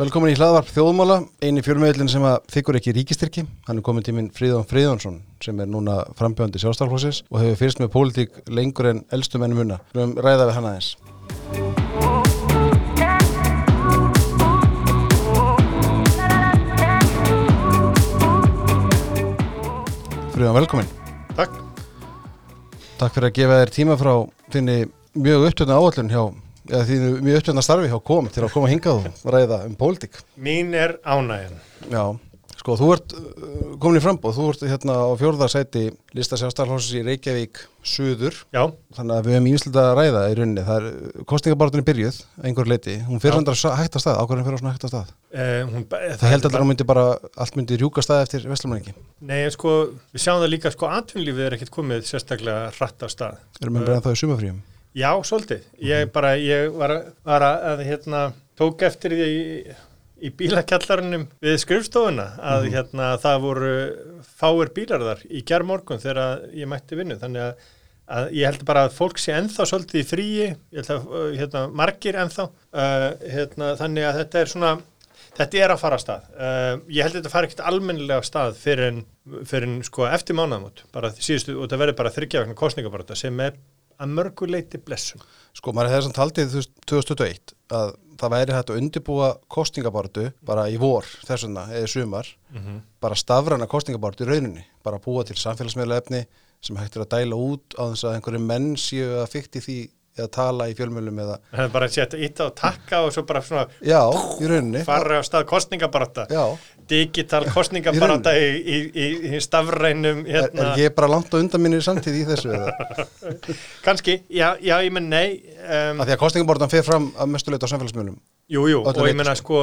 Velkomin í hlaðvarp þjóðmála, eini fjölmiðlinn sem að þykkur ekki ríkistyrki. Hann er komin tíminn Fríðan Fríðansson sem er núna frambjöndi sjálfstaflósis og hefur fyrst með pólitík lengur en eldstu mennum unna. Við höfum ræðað við hann aðeins. Fríðan, velkomin. Takk. Takk fyrir að gefa þér tíma frá þinni mjög upptöðna áallun hjá, eða þínu mjög upptöðna starfi hjá kom til að koma hingað og ræða um pólitík. Mín er ánægjan. Já, sko, þú ert uh, komin í frambóð, þú ert hérna á fjórðarsæti listasjástarhósins í Reykjavík Suður, Já, þannig að við hefum ímslut að ræða í rauninni, það er kostningabartunni byrjuð, einhver leiti, hún fyrir Já. handar hægt að stað, ákveðin fyrir svona hægt að stað. eh, hún, Það held allir að hún myndi bara, allt myndi rjúka stað eftir Vestlumæningi. Nei, sko, við sjáum það líka, sko, Já, svolítið. Ég bara, ég var, að- var að, að, hérna, tók eftir því í, í bílakjallarunum við skrifstofuna að, hérna, það voru fáir bílar þar í gerðmorgun þegar ég mætti vinnu. Þannig að, að ég held bara að fólk sé ennþá svolítið í fríi, ég held að, hérna, margir ennþá, uh, hérna, þannig að þetta er svona, Þetta er að fara að stað. Uh, ég held að þetta fari ekkert almennilega af stað fyrir en, fyrir en sko, eftir mánaðamót, bara síðustu, og það verður bara þryggja vegna kostningabarata sem er að mörgu leiti blessun. Sko, maður samt haldið þú veist, 2021 að það væri hægt að undirbúa kostningabartu bara í vor þessuna eða sumar. Bara stafrana kostningabartu í rauninni. Bara búa til samfélagsmiðla efni sem hægt er að dæla út á þess að einhverju menn séu að fykti því eða tala í fjölmjölum eða Það er bara að setja ítta og takka og svo bara svona já, í rauninni. fara á stað kostningabarata. Digital kostningabarata í, í, í, í stafrænum, er, hérna, er ég bara langt á undan minni samtíð í þessu kannski, já, já, ég menn nei, um, að því að kostningabartan fer fram að mestuleita á samfélagsmiðlum. Jú, jú, Öllu og ég leyti, meina sko,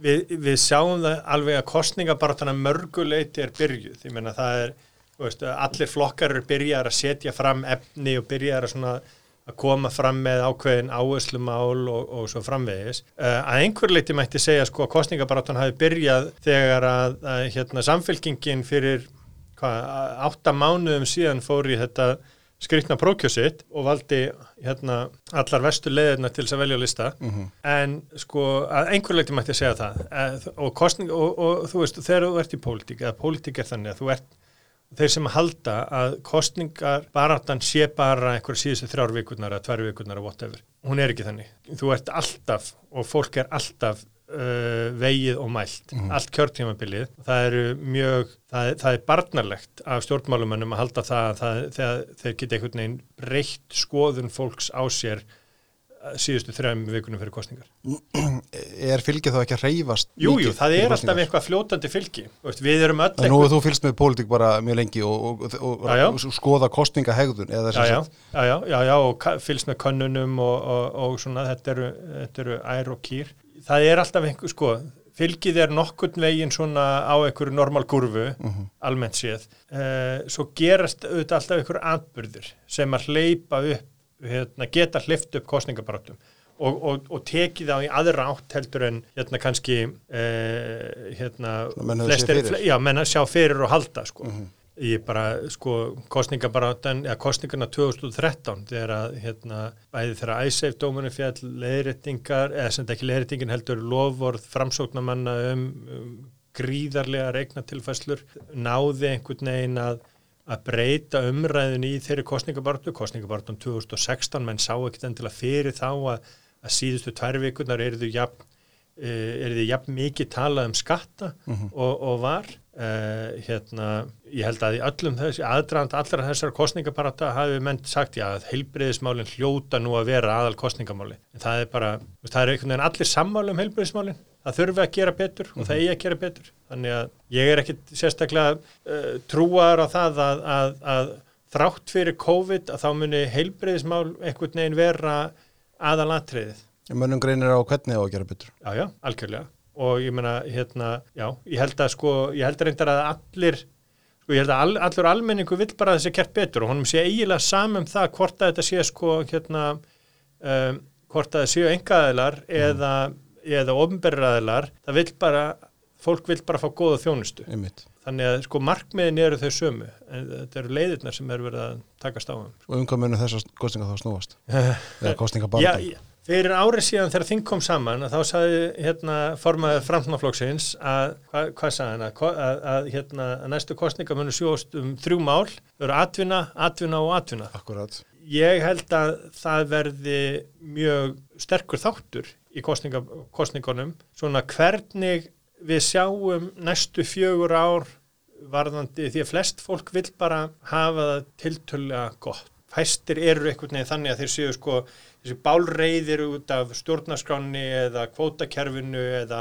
við, við sjáum það alveg að kostningabaratana mörguleiti er byrjuð. Ég meina það er, veist, allir flokkar eru byrjar að setja fram efni og byrjar að svona að koma fram með ákveðin áherslumál og, og svo framvegis. Uh, að einhver leiti mætti segja sko að kostningabaratan hafi byrjað þegar að, að hérna, samfélkingin fyrir hvað, átta mánuðum síðan fór í þetta skrikna prókjösitt og valdi hérna allar vestu leðina til þess að velja lista. En sko að einhver leiti mætti segja það. Eh, og, kostning, og, og þú veist þegar þú ert í pólitík eða pólitík er þannig að þú ert þeir sem halda að kostningar baratan sé bara einhver síðustu þrjár vikurnar eða tvær vikurnar eða whatever. Hún er ekki þannig, þú ert alltaf og fólk er alltaf uh, vegið og mælt, allt kjörtímabilið. Það eru mjög það, það er barnarlegt af stjórnmálumönnum að halda það að það, þegar þeir geta einhvern veginn breytt skoðun fólks á sér síðustu þrjum vikunum fyrir kostningar er fylgið þá ekki að reyfast Jú, jú, það er alltaf eitthvað fljótandi fylgi við erum öll En nú þú fylgst með pólitík bara mjög lengi og, og, og, Já, já. og skoða kostningahegðun já, já, já, já, já, já, og fylgst með könnunum og, og, og svona, þetta eru, þetta eru ær og kýr. Það er alltaf einhver, sko, fylgið er nokkurn veginn svona á einhverju normal kurvu, almennt séð. Uh, svo gerast auðvitað alltaf einhverju atbyrðir sem að hleypa upp, hérna, geta hleyft upp kostningabarátum. Og, og, og tekið á í aðra átt heldur en hérna kannski uh, hérna Menn höfðu séð fyrir. fle- já, menn að sjá fyrir og halda sko. Ég bara, sko, kostningabaráttan, eða kostningarna 2013 þegar að, hérna, bæði þegar æsæf dómunum fjall leiðréttingar, eða sem ekki leiðréttingin heldur lofvorð framsóknamanna um, um gríðarlega regnatilfæslur, náði einhvern veginn að að breyta umræðin í þeirri kostningabartu, kostningabartun 2016, menn sá ekkert endilega fyrir þá að, að síðustu tvær vikurnar eru þau jafn, uh, eru þau jafn mikið talað um skatta og, og var. Uh, hérna, ég held að í öllum þessi aðdraðand allra þessar kostningaparata hafi menn sagt já að heilbreyðismálinn hljóta nú að vera aðal kostningamáli en það er bara, það er einhvern veginn allir sammála um heilbreyðismálinn, það þurfi að gera betur og það eigi að gera betur, þannig að ég er ekkit sérstaklega uh, trúar á það að, að, að þrátt fyrir COVID að þá muni heilbreyðismál einhvern veginn vera aðalatriðið Mönnum greinir á hvernig á að gera betur. Já, já, algjörlega og ég meina, hérna, já, ég held að sko, ég held að reyndar að allir sko, ég held að all, allur almenningu vill bara að þessi kert betur og honum sé eiginlega samum það hvort að þetta sé sko, hérna um, hvort að það séu engaðilar eða, eða ofnberraðilar það vill bara, fólk vill bara fá góða þjónustu Einmitt. þannig að sko markmiðin eru þau sömu en þetta eru leiðirnar sem eru verið að takast á um Og um hvað munum þessar kostninga þá snúast? Eða Já, kostningabartan? Fyrir árið síðan þegar þing kom saman að þá sagði hérna formaður framsnáflokksins að, hvað, hvað sagði hann, að, að, að, hérna, að næstu kostninga munu sjóst um þrjú mál, þau eru atvinna, atvinna og atvinna. Akkurat. Ég held að það verði mjög sterkur þáttur í kostninga, kostningunum, svona hvernig við sjáum næstu fjögur ár varðandi því að flest fólk vil bara hafa það tiltölulega gott. Fæstir eru einhvern veginn þannig að þeir séu sko þessi bálreiðir út af stjórnarskráni eða kvótakerfinu eða,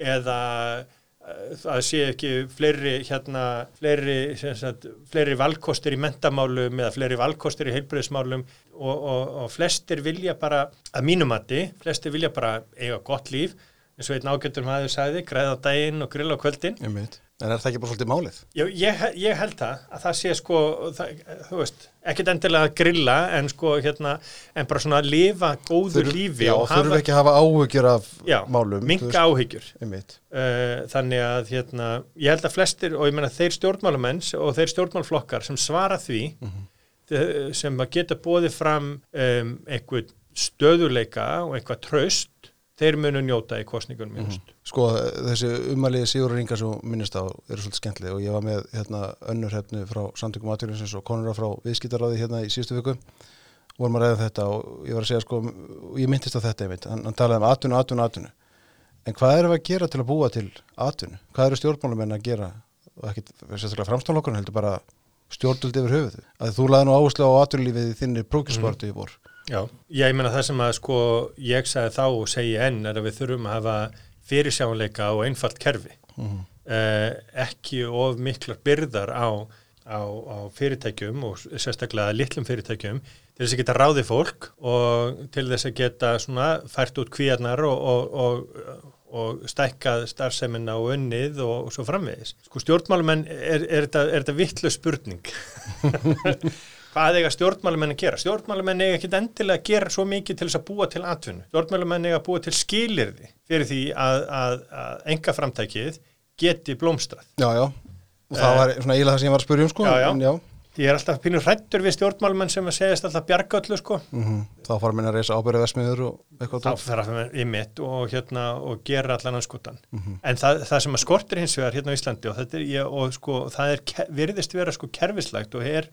eða eh, það sé ekki fleiri, hérna, fleiri, sagt, fleiri valkostir í mentamálum eða fleiri valkostir í heilbreyðismálum og, og, og flestir vilja bara, að mínumatti, flestir vilja bara eiga gott líf eins og einn ágættur maður sagði, græða daginn og grilla kvöldin. Einmitt. En er það ekki bara svolítið málið? Já, ég, ég held það, að það sé sko, það, þú veist, ekkit endilega að grilla en sko, hérna, en bara svona að lifa góðu lífi Já, þurfum ekki að hafa áhugjur af já, málum. veist. áhyggjur. Einmitt. Uh, þannig að hérna, ég held að flestir og ég meina þeir stjórnmálamenns og þeir stjórnmálflokkar sem svara því mm sem að geta bóðið fram um, einhver stöðuleika og einhver tröst þeir munu njóta í kostningunum mm -hmm. Sko, þessi umæli Sigur Ringa sem minnist á eru svolítið skemmtileg og ég var með hérna, önnur hefnu frá samtökum aðtjóðinsins og konura frá viðskiptaráði hérna í síðustu viku. Vorum að ræða þetta og ég var að segja sko, og ég myndist á þetta einmitt, hann, hann talaði um atvinnu, atvinnu, atvinnu. En hvað erum við að gera til að búa til atvinnu? Hvað eru stjórnmálumenn að gera? Og ekki sérstaklega framstofnlokkun heldur bara stjórnvöld yfir höfuð að þú laði nú áherslu á atvinnulífið í þinni prókispartu í vor Já, ég meina það sem að sko ég sagði þá og segi enn er að við þurfum að hafa fyrirsjáanleika og einfalt kerfi Mhm. eh, ekki of miklar byrðar á, á, á fyrirtækjum og sérstaklega litlum fyrirtækjum til þess að geta ráði fólk og til þess að geta svona fært út kvíarnar og, og, og, og stækkað starfseminna og unnið og, svo framvegis. Sko stjórnmálumenn er, er, þetta, er þetta vittlu spurning hvað eiga stjórnmálumenn að gera? Stjórnmálumenn eiga ekki endilega að gera svo mikið til þess að búa til atvinnu. Stjórnmálumenn eiga að búa til skilirði fyrir því að, að, að enga framtækið geti blómstrað. Já, já, og það var svona eiginlega það sem ég var að spyrja um sko Já, já. en já Ég er alltaf pínur hrættur við stjórnmálumenn sem að segjast alltaf bjarga öllu sko. mm þá fara minna að reysa ábyrðu vesmiður og eitthvað Þá fer að í mitt og, hérna, og gera allan anskutan. En það, það sem að skortir hins vegar hérna á Íslandi og, er, og sko, það er, virðist vera sko kerfislægt og er,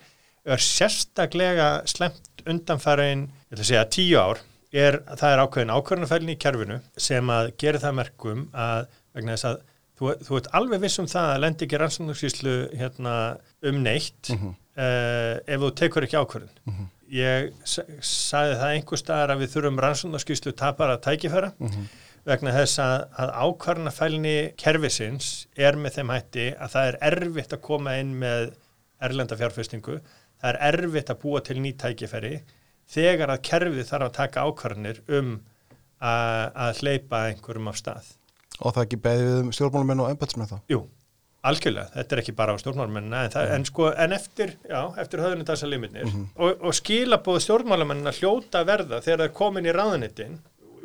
er sérstaklega slemt undanfærin, ég ætla að segja tíu ár, er, það er ákveðin ákveðinafælni í kerfinu sem að gera það merkum að vegna þess að þú, þú ert alveg viss um það að lendi ekki rannsóknarsýslu hérna, um neitt uh, ef þú tekur ekki ákvörðin. Ég sa- sagði það einhver staðar að við þurfum rannsóknarskýslu tapara tækifæra vegna þess að, að ákvarðanafælni kerfisins er með þeim hætti að það er erfitt að koma inn með erlenda fjárfestingu, það er erfitt að búa til ný tækifæri þegar að kerfið þarf að taka ákvarðanir um að, að hleypa einhverjum af stað. og það ekki beðið við um stjórnmálumenn og embætsmenn þá? Jú, algjörlega, þetta er ekki bara á stjórnmálmennina en, það, en, sko, en eftir, já, eftir höfðinu þessa limitnir og, og skilabóð stjórnmálmennina hljóta að verða þegar það er komin í ráðunitin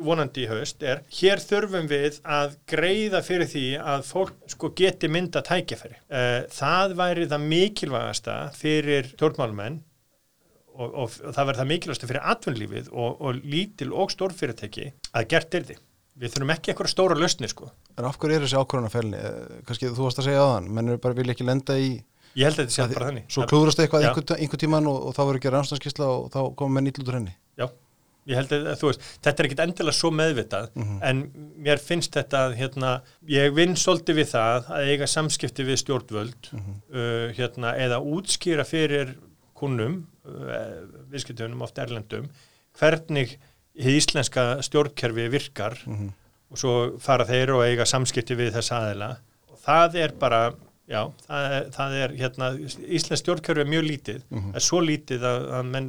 vonandi í haust er hér þurfum við að greiða fyrir því að fólk sko geti mynda tækifæri. Eh, Það væri það mikilvægasta fyrir stjórnmálmenn og, og, og það verður það mikilvægasta fyrir atvinnlífið og, og lítil og stórfyrirtæki að gert er því. Við þurfum ekki eitthvað stóra lausni sko. en af hverju er þessi ákvörðunarfælni kannski þú varst að segja aðan menn eru bara vilja ekki lenda í Ég held að þetta sé bara þannig. svo klúðrast eitthvað einhver, einhver tíman og, og þá verður ekki rannstanskisla og þá komum menn ítlutur henni Já, ég held að þú veist, þetta er ekkit endilega svo meðvitað, en mér finnst þetta að hérna, ég vinn svolítið við það að eiga samskipti við stjórnvöld, uh, hérna, eða útskýra fyrir kunnum, uh, viðskiptunum, oft erlendum, hvernig hið íslenska stjórnkerfi virkar og svo fara þeir og eiga samskipti við þess aðila. Og það er bara Já, það er, það er hérna, Íslands stjórnkerfi er mjög lítið, það er svo lítið að, að menn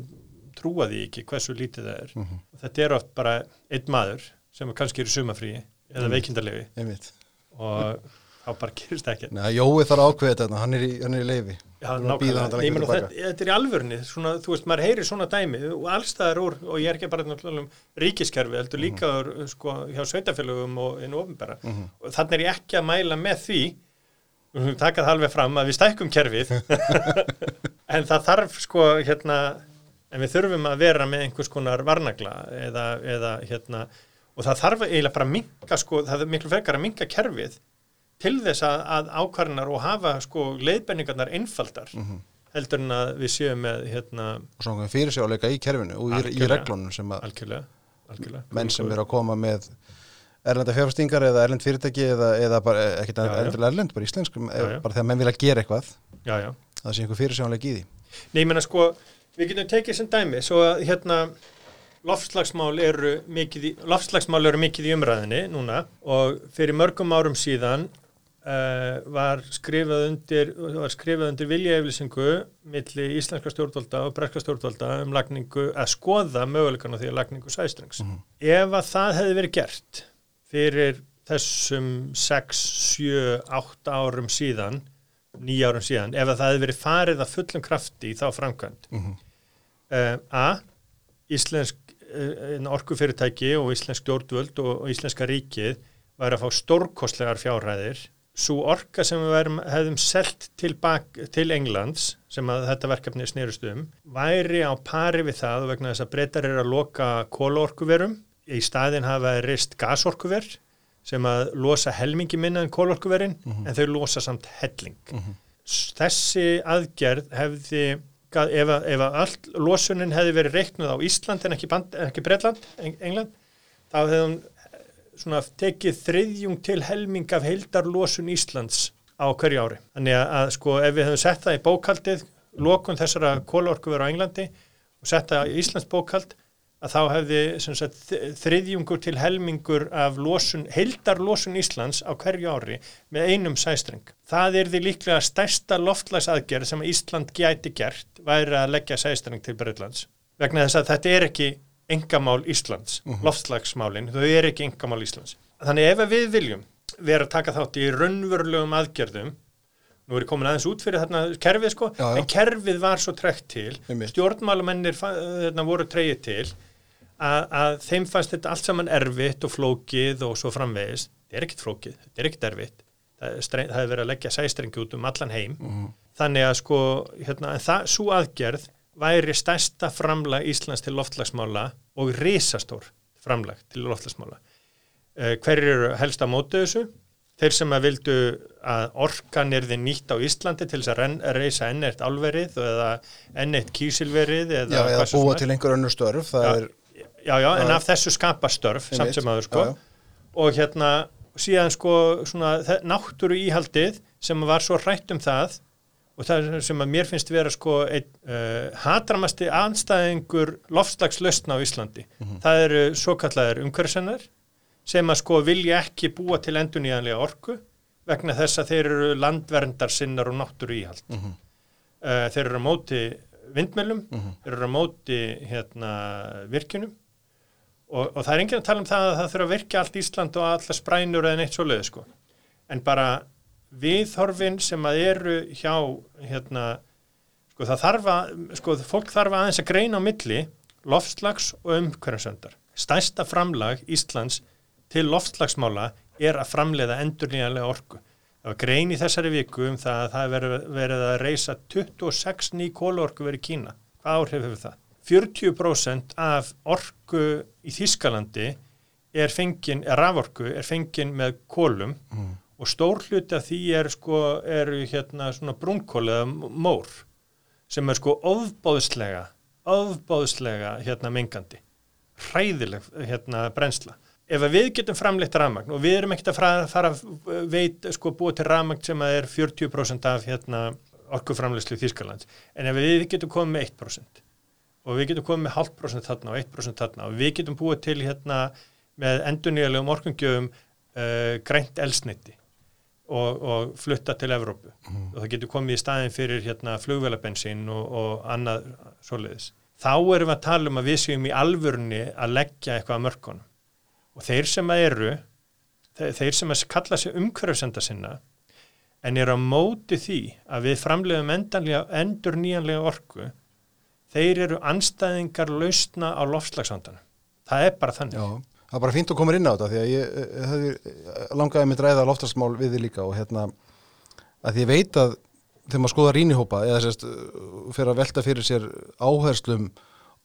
trúa því ekki hversu lítið það er. Þetta er oft bara einn maður sem er kannski er í sumafríi eða mm. veikindalegi einmitt og þá bara gerist ekkert. Nei, Jói þarf að ákveða þetta, hann er í, hann er í leifi Já, nákvæmlega. meina, tilbaka. þetta, þetta er í alvörni, svona, þú veist, maður heyrir svona dæmi og allstaðar úr, og ég er ekki bara náttúrulega um ríkiskerfi, heldur líka mm sko, hjá sveitafélögum og inn ofnbæra. Og þannig er ég ekki að mæla með því, við höfum takað það alveg fram að við stækkum kerfið, en það þarf sko, hérna, en við þurfum að vera með einhvers konar varnagla eða, eða hérna og það þarf eiginlega bara að minka sko, það er miklu frekar að minka kerfið til þess að, að ákvarðinar og hafa sko leiðbenningarnar einfaldar heldur en að við séum með hérna og svona fyrir sig áleika í kerfinu og í, í reglunum sem að algjörlega, algjörlega. menn sem eru að koma með erlenda fjárfestingar eða erlend fyrirtæki eða, eða bara ekkert Já, já. endilega erlend, bara íslenskum Já, já. bara þegar menn vilja gera eitthvað Já, það sé einhver fyrir sig áleika í því Nei, ég menna sko, við getum tekið sem dæmi svo að hérna loftslagsmál eru mikið í, loftslagsmál eru mikið í umræðinni núna og fyrir mörgum árum síðan uh, var skrifað undir var skrifað undir viljaeflisingu milli íslenska stjórnvalda og breska stjórnvalda um lagningu að skoða möguleikana því að lagningu sæstrengs. Ef að það hefði verið gert fyrir þessum 6, 7, 8 árum síðan nýja árum síðan, ef að það hefði verið farið að fullum krafti í þá framkvæmt Mhm. uh, A Íslensk uh, orkufyrirtæki og íslensk stjórnvöld og, og íslenska ríkið væri að fá stórkostlegar fjárhæðir. Svo orka sem við værum, hefðum selt til, bak, til Englands sem að þetta verkefni snerust um væri á pari við það vegna þess að breytar eru að loka kólaorkuverum í staðin hafa reist gasorkuver sem að losa helmingi minna en kólorkuverin en þau losa samt helling. S- Þessi aðgerð hefði, ef að, ef að allt losunin hefði verið reiknuð á Ísland en ekki, ekki Bretland, Eng England, þá hefði hún eh, svona tekið þriðjung til helming af heildarlosun Íslands á hverju ári. Þannig að, að sko ef við hefum sett það í bókaldið, lokun þessara kólorkuveru á Englandi og sett það í Íslands bókald, að þá hefði sagt, þriðjungur til helmingur af losun, heildarlosun Íslands á hverju ári með einum sæstreng. Það er því líklega stærsta loftlæsaðgerð sem Ísland gæti gert væri að leggja sæstreng til Breitlands. Vegna þess að þetta er ekki engamál Íslands, loftslagsmálin, þau er ekki engamál Íslands. Þannig ef við viljum vera að taka þátt í raunverulegum aðgerðum Nú er ég komin aðeins út fyrir þarna kerfið sko, Já, já. en kerfið var svo trekt til, Einmitt. stjórnmálumennir voru treyið til að, að þeim fannst þetta allt saman erfitt og flókið og svo framvegis. Þetta er ekkit flókið, þetta er ekkit erfitt. Það, hefur verið að leggja sæstrengi út um allan heim. Þannig að sko, hérna, en það, svo aðgerð væri stærsta framlag Íslands til loftlagsmála og risastór framlag til loftlagsmála. Uh, hver eru helst að móti þessu? Þeir sem að vildu að orkan er þið nýtt á Íslandi til þess að reysa enn eitt álverið eða enn eitt kísilverið eða, Já, eða búa til einhver önnur störf það Já. er, Já, já, en af þessu skapa störf samt sem aður sko. Já, og hérna síðan sko svona náttúru íhaldið sem var svo hrætt um það og það sem að mér finnst vera sko einn uh, hatramasti anstæðingur loftslagslausna á Íslandi. Það eru svo kallaðir umhverfisennar sem að sko vilja ekki búa til endurnýjanlega orku vegna þess að þeir eru landverndar sinnar og náttúru íhald Mhm. uh, þeir eru á móti vindmjölum, þeir eru á móti hérna, virkjunum og, og það er enginn að tala um það að það þurfa að virkja allt Ísland og allar sprænur eða neitt svoleiði sko. En bara viðhorfin sem að eru hjá hérna, sko það þarf að, sko fólk þarf aðeins að greina á milli loftslags og umhverjumsöndar. Stærsta framlag Íslands til loftslagsmála er að framleiða endurnýjanlega orku. Það var grein í þessari viku um það að það er verið, verið að reysa 26 ný kóluorku verið Kína. Hvað áhrif hefur það? 40% af orku í Þískalandi er fengin, er raforku, er fengin með kólum og stór hluti af því er sko, eru hérna svona brúnkól eða mór sem er sko ofbóðslega, ofbóðslega hérna mengandi, hræðileg hérna brensla. Ef að við getum framleitt rafmagn og við erum ekkert að fara, að veit, sko, búa til rafmagn sem að er 40% af hérna orkuframleyslu Þýskalands, en ef við getum komið með 1% og við getum komið með halvt prosent þarna og 1% þarna. Og við getum búið til hérna með endurnýjulegum orkungjöfum uh, grænt elsniti og, og flutta til Evrópu. Og það getur komið í staðin fyrir hérna flugvelabensín og, og annað svoleiðis. Þá erum við að tala um að við séum í alvörunni að leggja eitthvað að mörkunum. Og þeir sem að eru þeir, sem að kalla sig umhverfsenda sinna en eru á móti því að við framleiðum endanlega endur nýjanlega orku þeir eru anstæðingar lausna á lofslagsvandanum. Það er bara þannig. Já, það er bara fínt að koma inn á þetta því að ég, ég hefði langaði mitt ræða loftasmál við þið líka og hérna að ég veit að þegar maður skoða rínihópa eða sérst fyrir að velta fyrir sér áherslum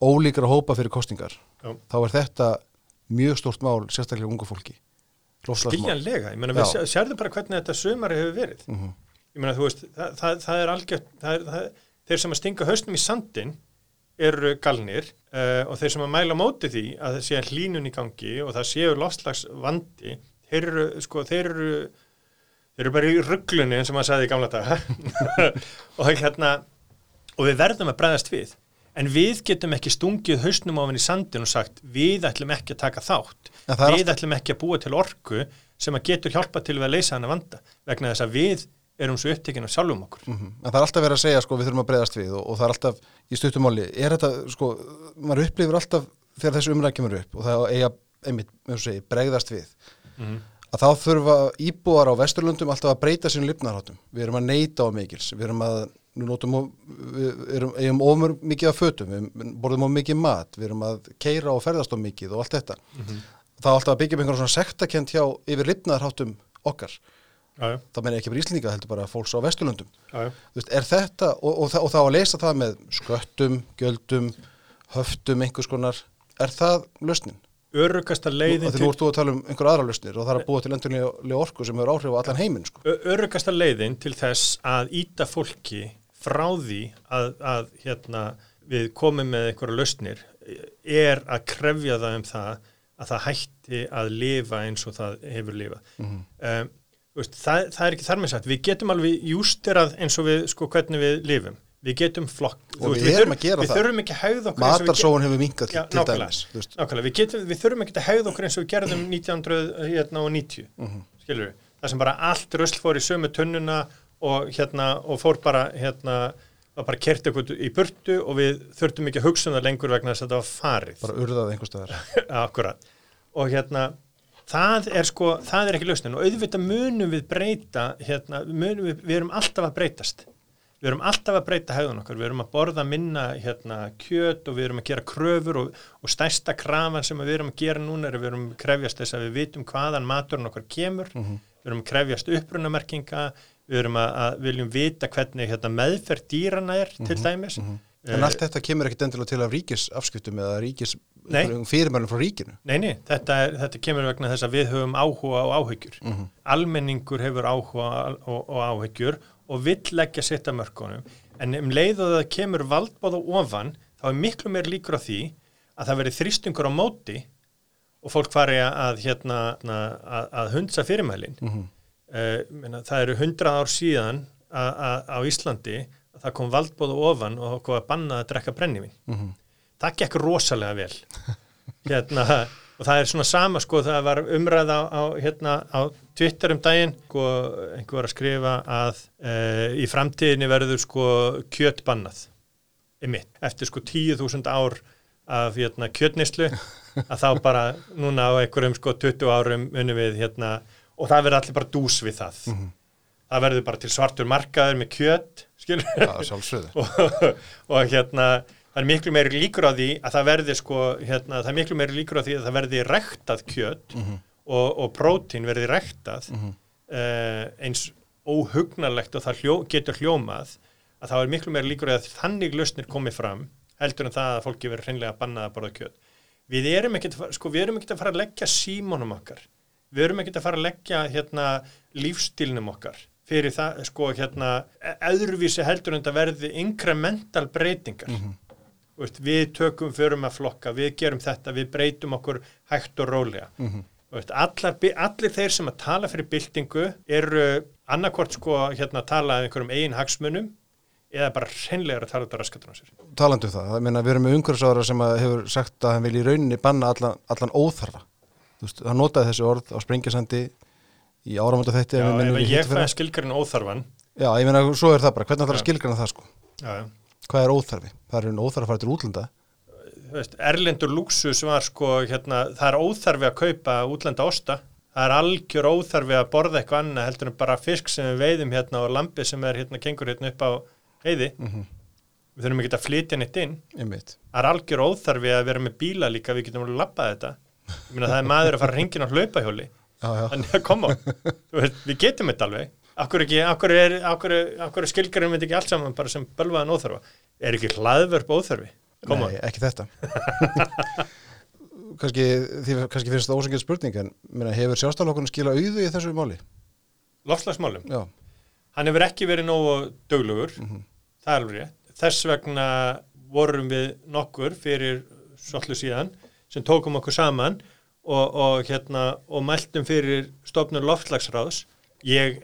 ólíkra hópa fyrir kostingar Já. þá er þetta mjög stórt mál sérstaklega ungu fólki Loftslagsmál. skiljanlega, ég meina, Já. við sé- sérðu bara hvernig þetta sumari hefur verið Mhm. ég meina, þú veist, það, það, það er algjört það er, þeir sem að stinga hausnum í sandin eru galnir uh, og þeir sem að mæla móti því að það sé hlínun í gangi og það séu lofslags vandi þeir eru, sko, þeir eru þeir eru bara í rugglunni eins og maður sagði í gamla daga. Og hérna og við verðum að bregðast við en við getum ekki stungið hausnum á henni í sandin og sagt við ætlum ekki að taka þátt. Er við ætlum ekki að búa til orku sem að getur hjálpa til við að leysa hana vanda vegna þess að við erum svo upptekinn af sjálfum okkur. Mhm. En það er alltaf verið að segja sko við þurfum að breyðast við og, og það er alltaf í stuttumáli, er þetta sko, maður upplifir alltaf þegar þessu umræð kemur upp og það eiga einmitt, með þú segir, bregðast við. Mhm. að þá þurfa íbúar á Vesturlundum alltaf að breyta sínum lifnarháttum. Við erum að neyta á mikils, við erum að nú notum of, við erum, eigum ofur mikið af fötum, við borðum of mikið mat. Við erum að keira og ferðast á mikið og allt þetta. Það er alltaf að byggja með einhverjum svona sektakent hjá yfir lifnarháttum okkar já, það meina ekki bara Íslendinga heldur bara fólks á. Þú veist, er þetta, og, og, og þá að leysa það með sköttum, gjöldum, höftum, einhvers konar, er það lausnin? örugasta leiðin Þegar nú ert þú að tala um einhver aðra lausnir og það er að búa til endurlega orku sem hefur áhrif á allan heiminn, sko. Örugasta leiðin til þess að íta fólki frá því að, að hérna, við komum með einhverja lausnir er að krefja það um það að það hætti að lifa eins og það hefur lifað. Mhm. um, veist, það, það er ekki þar með sagt, við getum alveg jústerað eins og við, sko, hvernig við lifum. Við getum flokk, Og við erum að gera við það. þurfum ekki að hegða okkur við Matarsóun hefur minkað til nákvæmlega. dæmis. við, getum, við þurfum ekki að hegða okkur eins og við gerðum 1990, mm -hmm. skilur við. Það sem bara allt rusl fór í sömu tunnuna og, hérna, og fór bara, hérna, var bara kert eitthvað í burtu og við þurftum ekki að hugsa um það lengur vegna þess að þetta var farið. Bara urðað einhver staðar. Akkurat. Og hérna, það er sko, það er ekki lausnin og auðvitað munum við breyta, hérna, munum við, við erum alltaf að breytast. Við erum alltaf að breyta hegðun okkar, við erum að borða minna hérna, kjöt og við erum að gera kröfur og, og stærsta krafan sem við erum að gera núna er að við erum að krefjast þess að við vitum hvaðan maturinn okkar kemur, við erum að krefjast upprunamerkinga, við erum að, að viljum vita hvernig hérna, meðferð dýrana er til dæmis. En allt þetta kemur ekkit endilega til af ríkisafskiptum eða ríkis. Fyrirmælum frá ríkinu. Nei, nei, þetta, er, þetta kemur vegna þess að við höfum áhuga og áhyggjur. Almenningur hefur áhuga og, og áhyggjur og vill leggja sitt að mörkunum. En um leið og það kemur valdbóð og ofan, þá er miklu meir líkur á því að það veri þrýstingur á móti og fólk fari að, hérna, að, að hundsa fyrirmælin. Mm -hmm. það eru hundrað ár síðan að, að, á Íslandi að það kom valdbóð og ofan og það kom að banna að drekka brennivín. Mhm. Það gekk rosalega vel. hérna, og það er svona sama sko, það var umræða á, á, hérna, á Twitter um daginn sko, einhver var að skrifa að e, í framtíðinni verður sko kjötbannað einmitt, eftir sko 10.000 ár af hérna, kjötnislu að þá bara núna á einhverjum sko 20 árum munum við hérna og það verður allir bara dús við það það verður bara til svartur markaður með kjöt skilur sjálfsögðu. og, og hérna það er miklu meiri líkur á því að það verði sko, hérna, það er miklu meiri líkur á því að það verði rektað kjöt og, og prótín verði rektað uh, eins óhugnarlegt og það hljó, getur hljómað að það er miklu meiri líkur að þannig lausnir komið fram heldur en það að fólki verður hreinlega að banna að borða kjöt. Við erum ekkert sko, við erum ekkert að fara að leggja símónum okkar. Við erum ekkert að fara að leggja hérna, lífstílnum okkar fyrir það, sko, hérna öðruvísi heldur en það verði incremental breytingar Veist, við tökum förum að flokka, við gerum þetta, við breytum okkur hægt og rólega. Veist, allar, allir þeir sem að tala fyrir byltingu eru annarkvort sko hérna að tala um einhverjum eigin hagsmunum eða bara hreinlega að tala þetta raskatunum sér. Talandi um það, það meina við erum með umhverfisára sem hefur sagt að hann vil í rauninni banna allan, allan óþarfa. Þú veist, hann notaði þessi orð á sprengjasandi í áramönda þetta. Já, ef ég fæði skilgarinn óþarfan, Já, ég meina, svo er það bara, hvernig ætlar að Já. skilgrana það sko? já, já, Hvað er óþarfi? Það er raun óþarfi að fara til útlanda. veist, erlendur luxus var sko, hérna, það er óþarfi að kaupa útlenda osta, það er algjör óþarfi að borða eitthvað annað heldur en bara fisk sem við veiðum hérna og lambi sem er hérna, kengur hérna upp á heiði, við þurfum ekki að flytja neitt inn, það er algjör óþarfi að vera með bíla líka, við getum alveg labbað þetta, það er maður að fara hringin á hlaupahjóli, þannig að koma, veist, við getum þetta alveg, akkur ekki, akkur er, akkur, akkur er skilgarinn myndi ekki allt saman bara sem bölvaðan óþarfa, er ekki hlaðvörp óþarfi? Koma. Nei, ekki þetta kannski, því kannski finnst það ósengið spurning en meina, hefur sjálfstæðlokkurinn skila auðu í þessu máli? Lofslagsmálum. Já, Hann hefur ekki verið nógu döglugur, það er alveg rétt. Þess vegna vorum við nokkur fyrir svolítið síðan sem tókum okkur saman og, og, hérna, og mæltum fyrir stofnur loftslagsráðs. Ég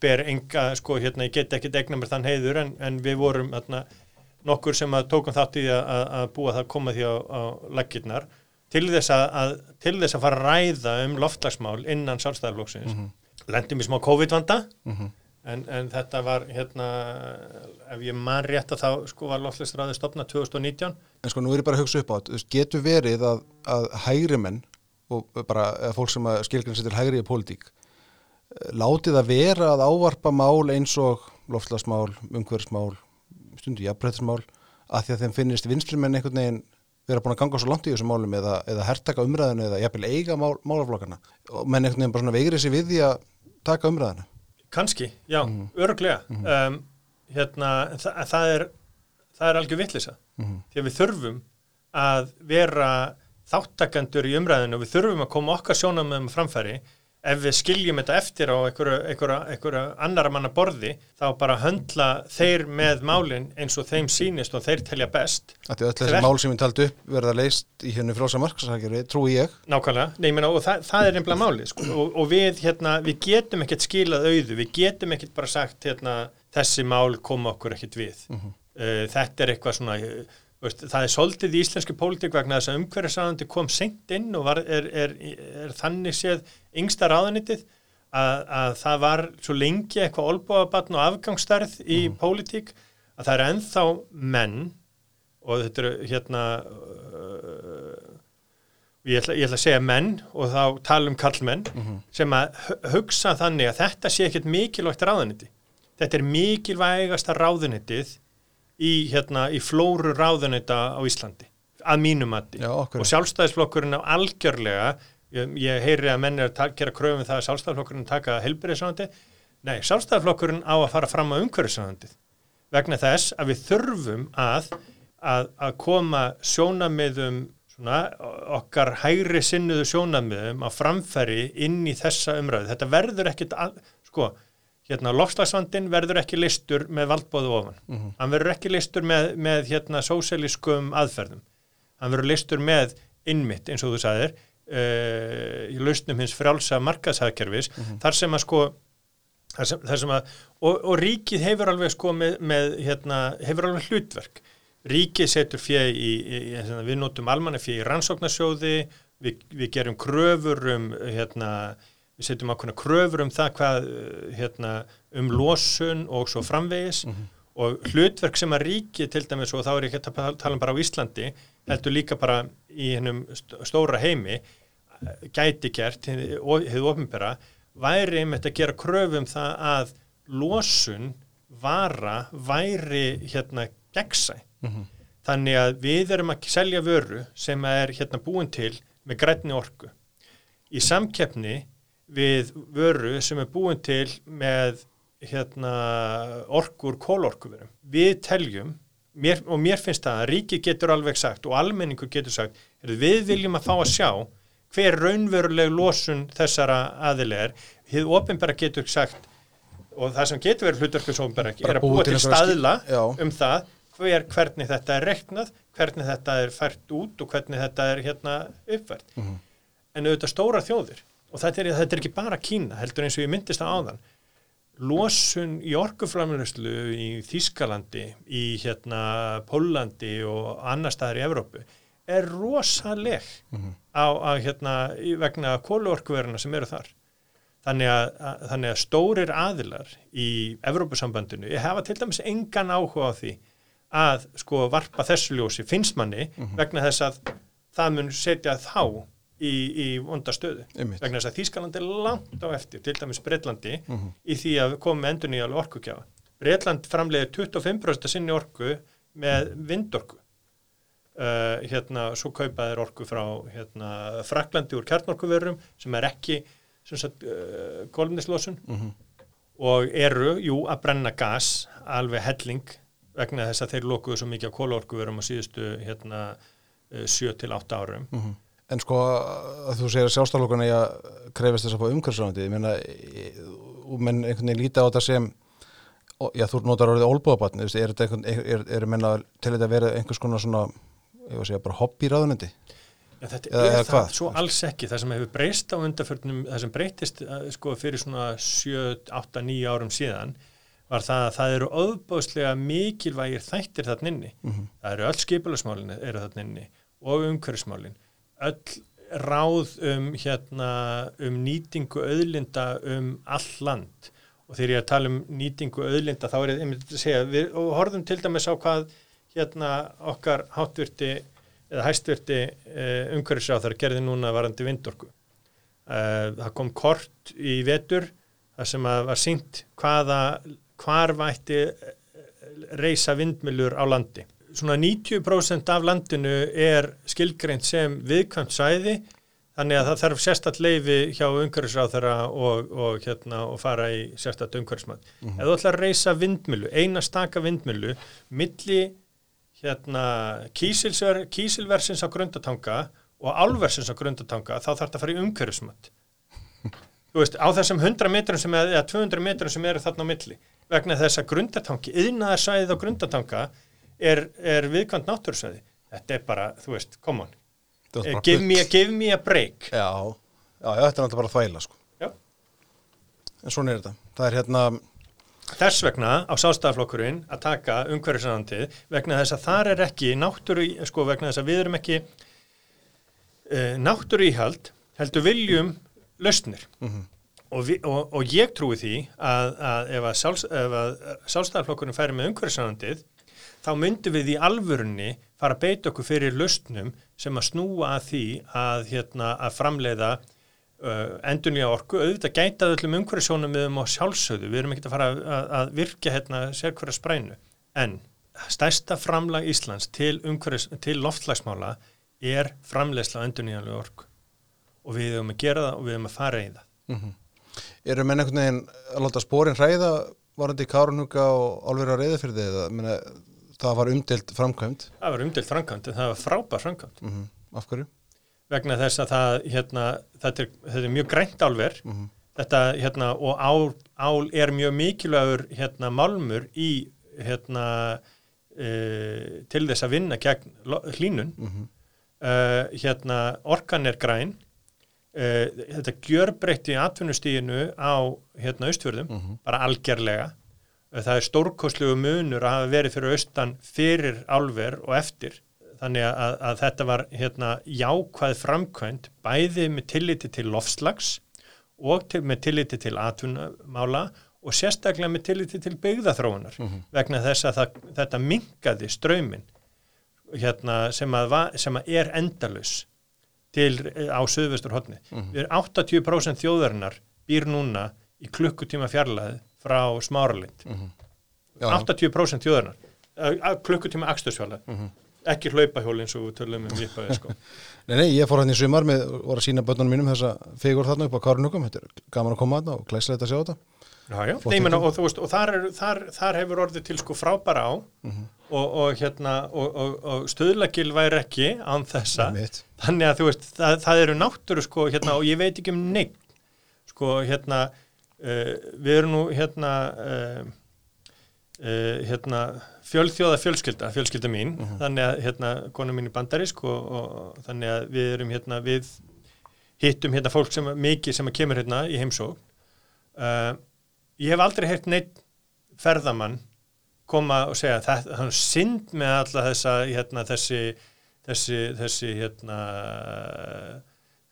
ber enga, sko, hérna, ég get ekki egna mér þann heiður en, en við vorum hérna, nokkur sem að tókum þátt í að, að, búa það að koma því á, á laggirnar til þess að, að, til þess að fara að ræða um loftslagsmál innan sjálfstæðarflóksins. Lendum í smá COVID-vanda. En, en þetta var hérna, ef ég man rétt að þá sko var loftslagsráði stopnað 2019 en sko nú er ég bara að hugsa upp á þetta. Getur verið að, að hægri menn og bara fólk sem skilgrinn sér til hægri í pólitík látið að vera að ávarpa mál eins og loftslagsmál, umhverfsmál stundu jafnbreytismál að því að þeim finnist vinstrimenn einhvern veginn vera búin að ganga svo langt í þessum málum eða, eða hertaka umræðinu eða jafnvel eiga mál, málaflokkana. Og menn einhvern veginn bara svona veigri sér við því að taka umræðinu Kanski, já, mm. öruglega um, hérna, það, það er er algjör vittlisa því að við þurfum að vera þáttakandur í umræðinu og við þurfum að koma okkar sjónamöðum framfæri ef við skiljum þetta eftir á einhverju, einhverju, einhverju annara manna borði þá bara höndla þeir með málinn eins og þeim sýnist og þeir telja best. Þetta er öll þessi mál sem við taldi upp verða leist í hennu frálsa markasakjari, trúi ég. Nákvæmlega, nei, ég meina, og það, það er nefnilega málið sko. og, og við, hérna, við getum ekkert skilað auðu, við getum ekkert bara sagt hérna, þessi mál koma okkur ekkert við. Uh, þetta er eitthvað svona uh, veist, það er soldið í íslensku pólitík vegna þess að umhverfisáðandi kom seint inn og var, er, er, er þannig séð yngsta ráðunitið að, að það var svo lengi eitthvað olbúabatn og afgangsstærð í pólitík að það er ennþá menn og þetta eru hérna uh, ég ætla, ég ætla að segja menn og þá tala um kallmenn sem að hu- hugsa þannig að þetta sé ekkert mikilvægt ráðuniti þetta er mikilvægasta ráðunitið í, hérna, í flóru ráðunita á Íslandi að mínum mati Já, okkur. og sjálfstæðisflokkurinn á algjörlega ég, ég heyri að menn er að gera kröfum það að sjálfstæðisflokkurinn taka helbriðisráðandi nei, sjálfstæðisflokkurinn á að fara fram á umhverfisráðandið vegna þess að við þurfum að, að, að koma sjónamiðum svona, okkar hægri sinnuðu sjónamiðum á framfæri inn í þessa umræðu. Þetta verður ekkit, al- sko, hérna, lofslagsvandin verður ekki listur með valdbóðu ofan. Hann verður ekki listur með, með hérna, sósialískum aðferðum. Hann verður listur með innmitt, eins og þú sagðir, uh, í lausnum hins frjálsa markaðshagkerfis, þar sem að sko, sem, sem að, og, og ríkið hefur alveg sko með, með hérna, hefur alveg hlutverk ríkið setur fjö í, í, í hérna, við notum almanna fjö í rannsóknarsjóði við, við gerum kröfur um hérna, við setjum ákveðna kröfur um það hvað uh, hérna, um losun og svo framvegis og hlutverk sem að ríkið til dæmis og þá er ég ekki að tala um bara á Íslandi heldur líka bara í hennum stóra heimi eh, gæti gert, hefur ofinbera væri einmitt að gera kröfu um það að losun vara væri hérna gegnsæ. Þannig að við erum að selja vöru sem er hérna búin til með grænni orku. Í samkeppni við vöru sem er búin til með hérna orkur kólorkuverum. Við teljum mér, og mér finnst það að ríki getur alveg sagt og almenningur getur sagt við viljum að fá að sjá hver raunveruleg losun þessara aðilega er. Hið ofinbæra getur sagt og það sem getur verið Bara er að búa til staðla um það hver, hvernig þetta er reknað, hvernig þetta er fært út og hvernig þetta er hérna uppfært. Mhm. En auðvitað stóra þjóðir og þetta er, þetta er ekki bara Kína, heldur eins og ég myndist það áðan. Losun í orkuframlöslu í Þískalandi, í hérna Pólandi og annar staðar í Evrópu er rosaleg á, á hérna í- vegna kóluorkuveruna sem eru þar. Þannig að, að, þannig að stórir aðilar í Evrópusambandinu ég hafa til dæmis engan áhuga á því að sko varpa þessu ljósi finnst manni vegna þess að það mun setja þá í, í vonda stöðu Einmitt. vegna þess að Þískaland er langt á eftir til dæmis Breitlandi í því að koma með endur nýja orkukjáfa. Breitland framleiðir 25% af sinni orku með vindorku uh, hérna, svo kaupa þeir orku frá hérna, Fraklandi úr kjarnorkuverum sem er ekki uh, kolumnislósun og eru, jú, að brenna gas alveg helling vegna þess að þeir lokuðu svo mikið á kólaorkuverum á síðustu hérna 7 til 8 árum Mhm. En sko að þú segir að sjálfstaflokkun er að krefast þess að fá umhverfisráðandi, ég meina, og menn einhvern veginn líta á þetta sem, já þú notar orðið ólbúðabatn, er þetta einhvern, er, er, menna til þetta að vera einhvers konar svona, ég var að segja bara hobbyráðunendi? Ja, þetta Eða- er eða það hvað? svo alls ekki, það sem hefur breyst á undarförnum, það sem breytist eh, sko fyrir svona 7, 8, 9 árum síðan var það að það eru óbáslega mikilvægir þættir þarna inni. Það eru öll skipulasmálin eru þarna inni og umhverfismálin. Öll ráð um, hérna, um nýtingu auðlinda um all land og þegar ég er að tala um nýtingu auðlinda þá er ég einmitt að segja, við og horfum til dæmis á hvað hérna okkar hátvirti eða hæstvirti uh, umhverfisráþar gerði núna varandi vindorku. Uh, það kom kort í vetur þar sem að var sínt hvaða hvar vætti eh, reysa vindmilur á landi. Svona 90% af landinu er skilgreint sem viðkvæmt sæði þannig að það þarf sérstatt leifi hjá umhverfisráþara og, og, hérna, og fara í sérstatt umhverfismat. Ef þú ætlar að reysa vindmilu, eina staka vindmilu, milli hérna, kísilversins á grundatanga og álversins á grundatanga, þá þarf þetta að fara í umhverfismat. Þú veist, á þessum 100 metrum sem er, eða 200 metrum sem eru þarna á milli, vegna þess að grundatangi, yðnaðarsæðið á grundatanga er, er viðkvæmt náttúrsæði. Þetta er bara, þú veist, come on. Eh, Give me, a, give me a break. Já, já, þetta er náttúrulega bara þvæla, sko. En svona er þetta. Það er hérna, Þess vegna á sástaflokkurinn að taka umhverfisanandið vegna þess að þar er ekki náttúru, sko vegna þess að við erum ekki uh, náttúru íhald, heldur viljum lausnir. Og, vi, og, og ég trúi því að, að ef að, sáls, að sástaflokkurinn færi með umhverfisanandið, þá myndum við í alvörunni fara að beita okkur fyrir lausnum sem að snúa að því að, hérna, að framleiða uh, endunlega orku, auðvitað gætað öllum umhverfisjónum við um á sjálfsögðu, við erum ekki að fara að, að virkja hérna sérkværa sprænu, en stærsta framlag Íslands til, til loftslagsmála er framleiðsla endunlega orku. Og við höfum að gera það og við höfum að fara í það. eru menn einhvern veginn að láta spórin hræða varandi Kárunhuga og Álverið á reyðafyrði eða, meina, það var umdelt framkvæmt, Það var umdelt framkvæmt, en það var frábær framkvæmt mm af hverju? vegna þess að það, hérna, þetta, er, þetta er mjög grænt álver. Þetta, hérna, og ál, ál er mjög mikilvægur hérna, málmur í hérna, e, til þess að vinna gegn lo- hlýnun. Mhm. uh, hérna, orkan er græn. Uh, þetta gjörbreytti atvinnustíginu á hérna, austfjörðum, bara algerlega. Uh, það er stórkostlegu munur að hafa verið fyrir austan fyrir álver og eftir. Þannig að, að þetta var hérna, jákvæð framkvæmt bæði með tilliti til lofslags og til, með tilliti til atvinnumála og sérstaklega með tilliti til byggðaþróunar vegna þess að það, þetta minkaði ströymin hérna, sem, sem að er endalus til, á söðvestur hotni. Við erum 80% þjóðarinnar býr núna í klukkutíma fjarlæði frá smáralind. Já, já. 80% þjóðarinnar. Uh, klukkutíma akstursfjarlæði. Ekki hlaupahjól eins og við tölum um vipaði sko. Nei, nei, ég fór hann í sumar með, var að sína bönnunum mínum þessa figur þarna upp á Kárunhugum, þetta er gaman að koma þarna og klæslega að sjá þetta. Já, já. Nei, þetta. og, þú veist, og þar, er, þar, þar hefur orðið til sko frábæra á og, og, hérna, og, og, og stöðlagil væri ekki án þessa. Þannig að þú veist, það, það eru náttúru sko, hérna, og ég veit ekki um neitt sko, hérna við erum nú hérna uh, uh, hérna fjölþjóða fjölskylda, fjölskylda mín. Þannig að hérna, konu mín í bandarísk og, og þannig að við erum hérna við hittum hérna fólk sem mikið sem kemur hérna í heimsók uh, ég hef aldrei heyrt neitt ferðamann koma og segja það, er synd með alla þessa hérna, þessi þessi, þessi hérna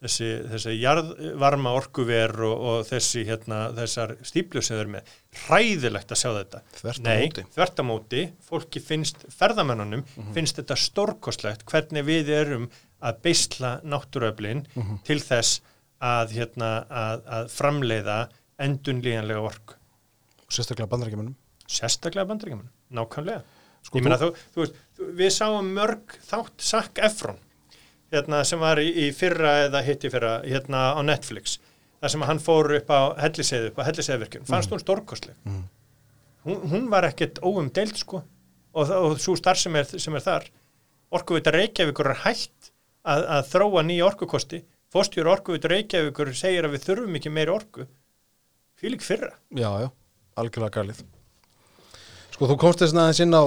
þessi, þessi jarðvarma orkuver og, og þessi hérna, þessar stíplur sem þau eru með. Hræðilegt að sjá þetta. Þvert á Nei, móti. þvert á móti, fólki finnst ferðamennunum finnst þetta stórkostlegt hvernig við erum að beisla náttúruöflin til þess að, hérna, að, að framleiða endunlíjanlega orku Sérstaklega bandarækjumunum. sérstaklega bandaríkjumann, nákvæmlega. Sko, meina þú, þú veist, þú- við sáum mörg þátt Zac Efron hérna, sem var í, í fyrra eða hitti fyrra hérna á Netflix þar sem hann fór upp á helliseiðu upp á helliseiðvirkjun, fannst hún stórkostleg. Hún, hún var ekkert óumdeild sko. Og, og svo starf sem er, sem er þar. Orkuvita Reykjavíkur er hægt að, að þróa nýja orkukosti. Fórstjóru orkuvita Reykjavíkur segir að við þurfum ekki meiri orku. Ekki fyrra Já, já, algjörlega galið. Sko, þú komst þess aðeins inn á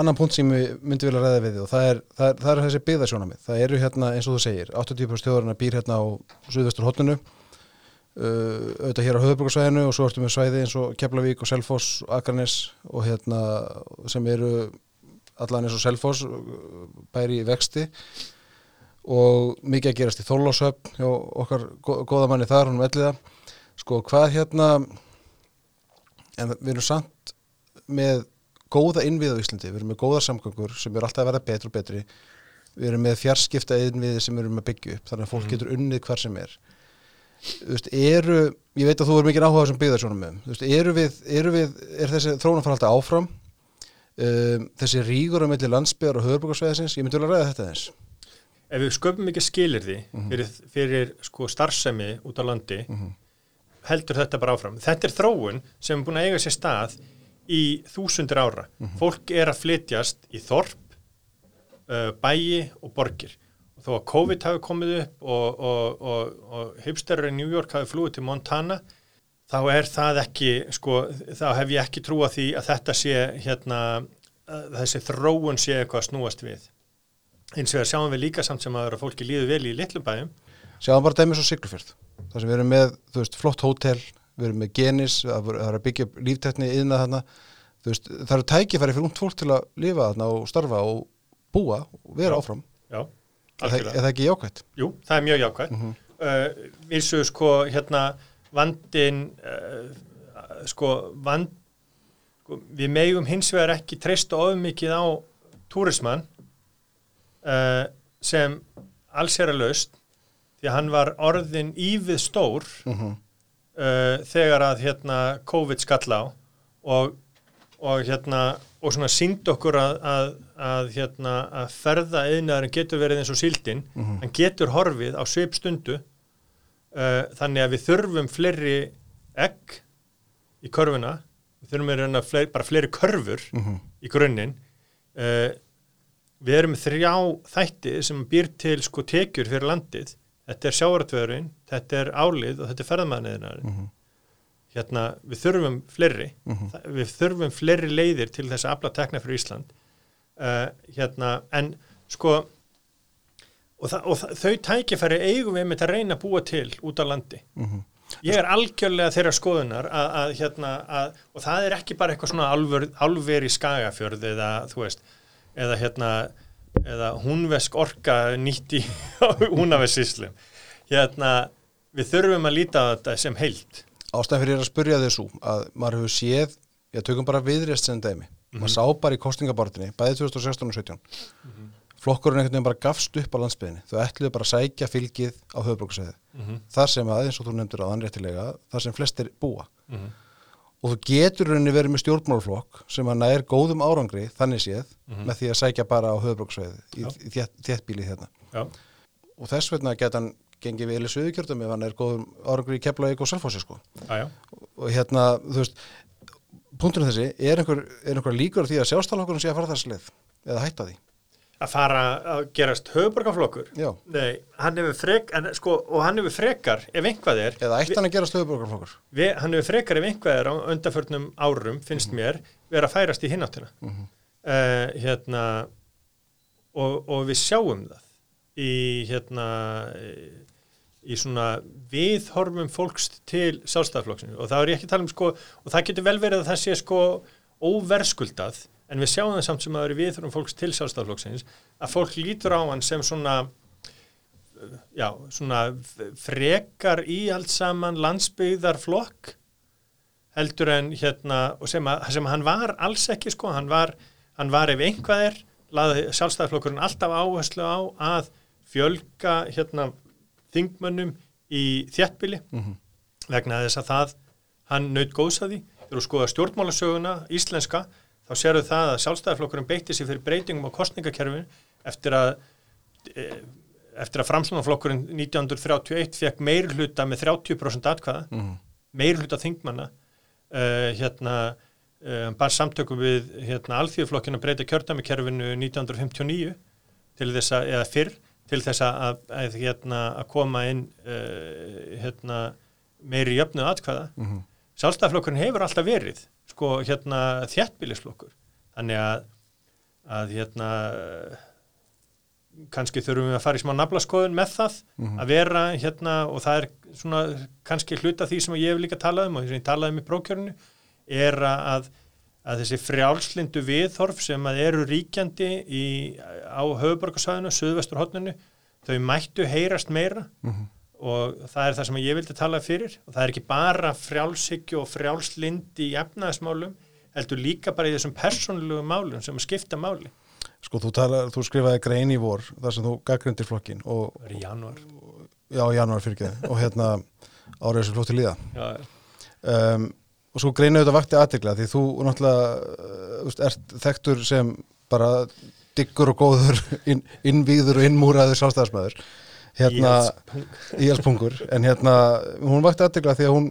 annan punkt sem ég myndi vilja ræða við og það er, það er, það er þessi byggðasjónamið það eru hérna, eins og þú segir, 80% þjóðarinn býr hérna á suðvestur hotnunu uh, auðvitað hér á höfuborgarsvæðinu og svo ertu með svæði eins og Keflavík og Selfoss, Akranes og hérna sem eru allan eins og Selfoss bæri í vexti. Og mikið að gerast í Þorlásöfn hjá okkar gó- góða manni þar, hún velliða sko, hvað hérna en við erum samt með góða innvið á Íslandi, við erum með góða samgöngur sem eru alltaf að verða betri og betri. Við erum með fjarskipta innviði sem við erum að byggja upp þannig að fólk Mhm. getur unnið hvar sem er. Þú veist, eru ég veit að þú er mikið áhuga á þessum byggðarsjónum með þú veist, eru við, eru við, er þessi alltaf áfram? Um, þessi rígur á milli landsbyðar og höfurborgarsvæðisins, ég myndi vel að ræða þetta eins ef við sköpum ekki skilirði Mhm. fyrir, fyrir sko starfsemi út á landi heldur þetta bara áfram. Þetta er þróun sem er búin að eiga sér stað í þúsundir ára. Fólk er að flytjast í þorp uh, bæi og borgir. Og þó að COVID hafi komið upp og, og, og, og hipsterar í New York hafi flúið til Montana þá er það ekki sko, þá hef ég ekki trúa því að þetta sé hérna, þessi þróun sé eitthvað að snúast við. Eins og að sjáum við líka samt sem að fólki líður vel í litlum bæjum. Sjáum bara dæmis á Siglufjörð þar sem við erum með, þú veist, flott hótel við erum með genis, það er að byggja líftekni yðna þarna, þú veist það eru tækifæri fyrir ungt fólk til að lifa þarna og starfa og búa og vera Já. áfram já, það, algjörlega er það ekki jákvæmt? Jú, það er mjög jákvæmt. Mm -hmm. uh, Vísu sko hérna vandin uh, sko vand sko, við megum hins vegar ekki treysta of mikið á túrismann uh, sem alls er að laust því að hann var orðin ívið stór Mm uh, þegar að hérna COVID skall á og, og hérna og svona sínd okkur að, að, að hérna að ferða eðnaðurinn getur verið eins og síldin hann getur horfið á svip stundu uh, þannig að við þurfum fleiri egg í körfuna við þurfum fleiri, bara fleiri körfur í grunninn uh, við erum þrjá þætti sem býr til sko tekjur fyrir landið þetta er sjávartvöðurinn, þetta er álið og þetta er ferðamæðniðinarinn hérna, við þurfum fleiri. Þa- við þurfum fleiri leiðir til þess að afla tekna fyrir Ísland. Uh, hérna, en sko og, þa og þa þau tækifæri eigum við með að reyna að búa til út á landi. Ég er algjörlega þeirra skoðunar að, að hérna að, og það er ekki bara eitthvað svona alver, alver í skagafjörð eða þú veist eða hérna eða húnvesk orka nýtt í húnavessíslum hérna við þurfum að líta á þetta sem heilt Ástæðan fyrir að spyrja þessu að maður hefur séð, ég tökum bara viðrist sem dæmi, maður sá bara í kostingabortinni bæði 2016 og 17 flokkurinn einhvern veginn bara gafst upp á landsbyðinni þau ætluðu bara að sækja fylgið á höfbruksæði þar sem að, eins og þú nefndir á anréttilega, þar sem flestir búa og þú getur rauninni verið með stjórnmálflokk sem að nær góðum árangri þannig séð með því að sækja bara á höfbruksæði í, í þétt, þéttbíli hérna. Já, og þess vegna geta hann gengið vel í söðukjörðum ef hann er góðum árangri í Keflavík og Selfossi sko. Já og hérna, þú veist punkturinn þessi, er einhver, er einhver líkur því að sjálfstæðalokkurinn sé að fara þessi leið eða hætta því? Að fara að gerast höfuborgarflokkur. Nei, hann hefur frek en, sko, og hann hefur frekar ef einhvað er Eða ætti hann að gera stöðuborgarflokkur? við, hann hefur frekar ef einhvað er á undanförnum árum finnst mér vera að færast í hináttina mm hérna og, og við sjáum það í hérna í svona viðhorfum fólks til sjálfstæðarflokksinu og það er ekki að tala um sko og það getur vel verið að það sé sko óverskuldað en við sjáum það samt sem að eru viðhorfum fólks til sjálfstæðarflokksins að fólk lítur á hann sem svona uh, já, svona frekar íhaldsaman landsbyggðarflokk heldur en hérna og sem, að, sem hann var alls ekki sko, hann var, hann var ef einhvað er laði sjálfstæðarflokkurinn alltaf áherslu á að fjölga hérna þingmönnum í þjættbili vegna þess að það hann naut góðsaði þegar þú skoða stjórnmálasöguna íslenska þá sérðu það að sjálfstæðarflokkurinn beitti sér fyrir breytingum á kostningakerfin eftir að e, eftir að framslunarflokkurinn 1931 fekk meirhluta með 30% atkvæða Mm. meirhluta þingmanna uh, hérna um, bara samtökum við hérna, alþjóðflokkin að breyta kjördæmikerfinu 1959 til þess að, eða fyrr, til þess að, að, hérna, að koma inn uh, hérna, meiri jöfnu atkvæða. Mm -hmm. Sjálfstæðarflokkurinn hefur alltaf verið sko, hérna, þjættbílisflokkur. Þannig að, að hérna, kannski þurfum við að fara í smá naflaskoðun með það mm -hmm. að vera hérna og það er svona kannski hluta því sem ég hef líka talað um og því sem ég talaði um í prókjörnu er að, að þessi frjálslindu viðhorf sem að eru ríkjandi í, á höfuborgarsvæðinu, söðvestur hodninu, þau mættu heyrast meira mm -hmm. Og það er það sem ég vildi tala fyrir og það er ekki bara frjálshyggju og frjálslindi í efnaðismálum, heldur líka bara í þessum persónulegu málum sem skipta máli. Sko þú, tala, þú skrifaði grein í vor þar sem þú gaggrindir flokkin og... Það er í janúar. Já, janúar fyrir ekki og hérna árið sem flótti líða. Um, og svo greinu þetta vakti aðtegla því þú náttúrulega uh, ert þektur sem bara diggur og góður inn, innvíður og innmúraður sástæðarsmaður hérna, íhalspungur en hérna, hún vakti aðtegla því að hún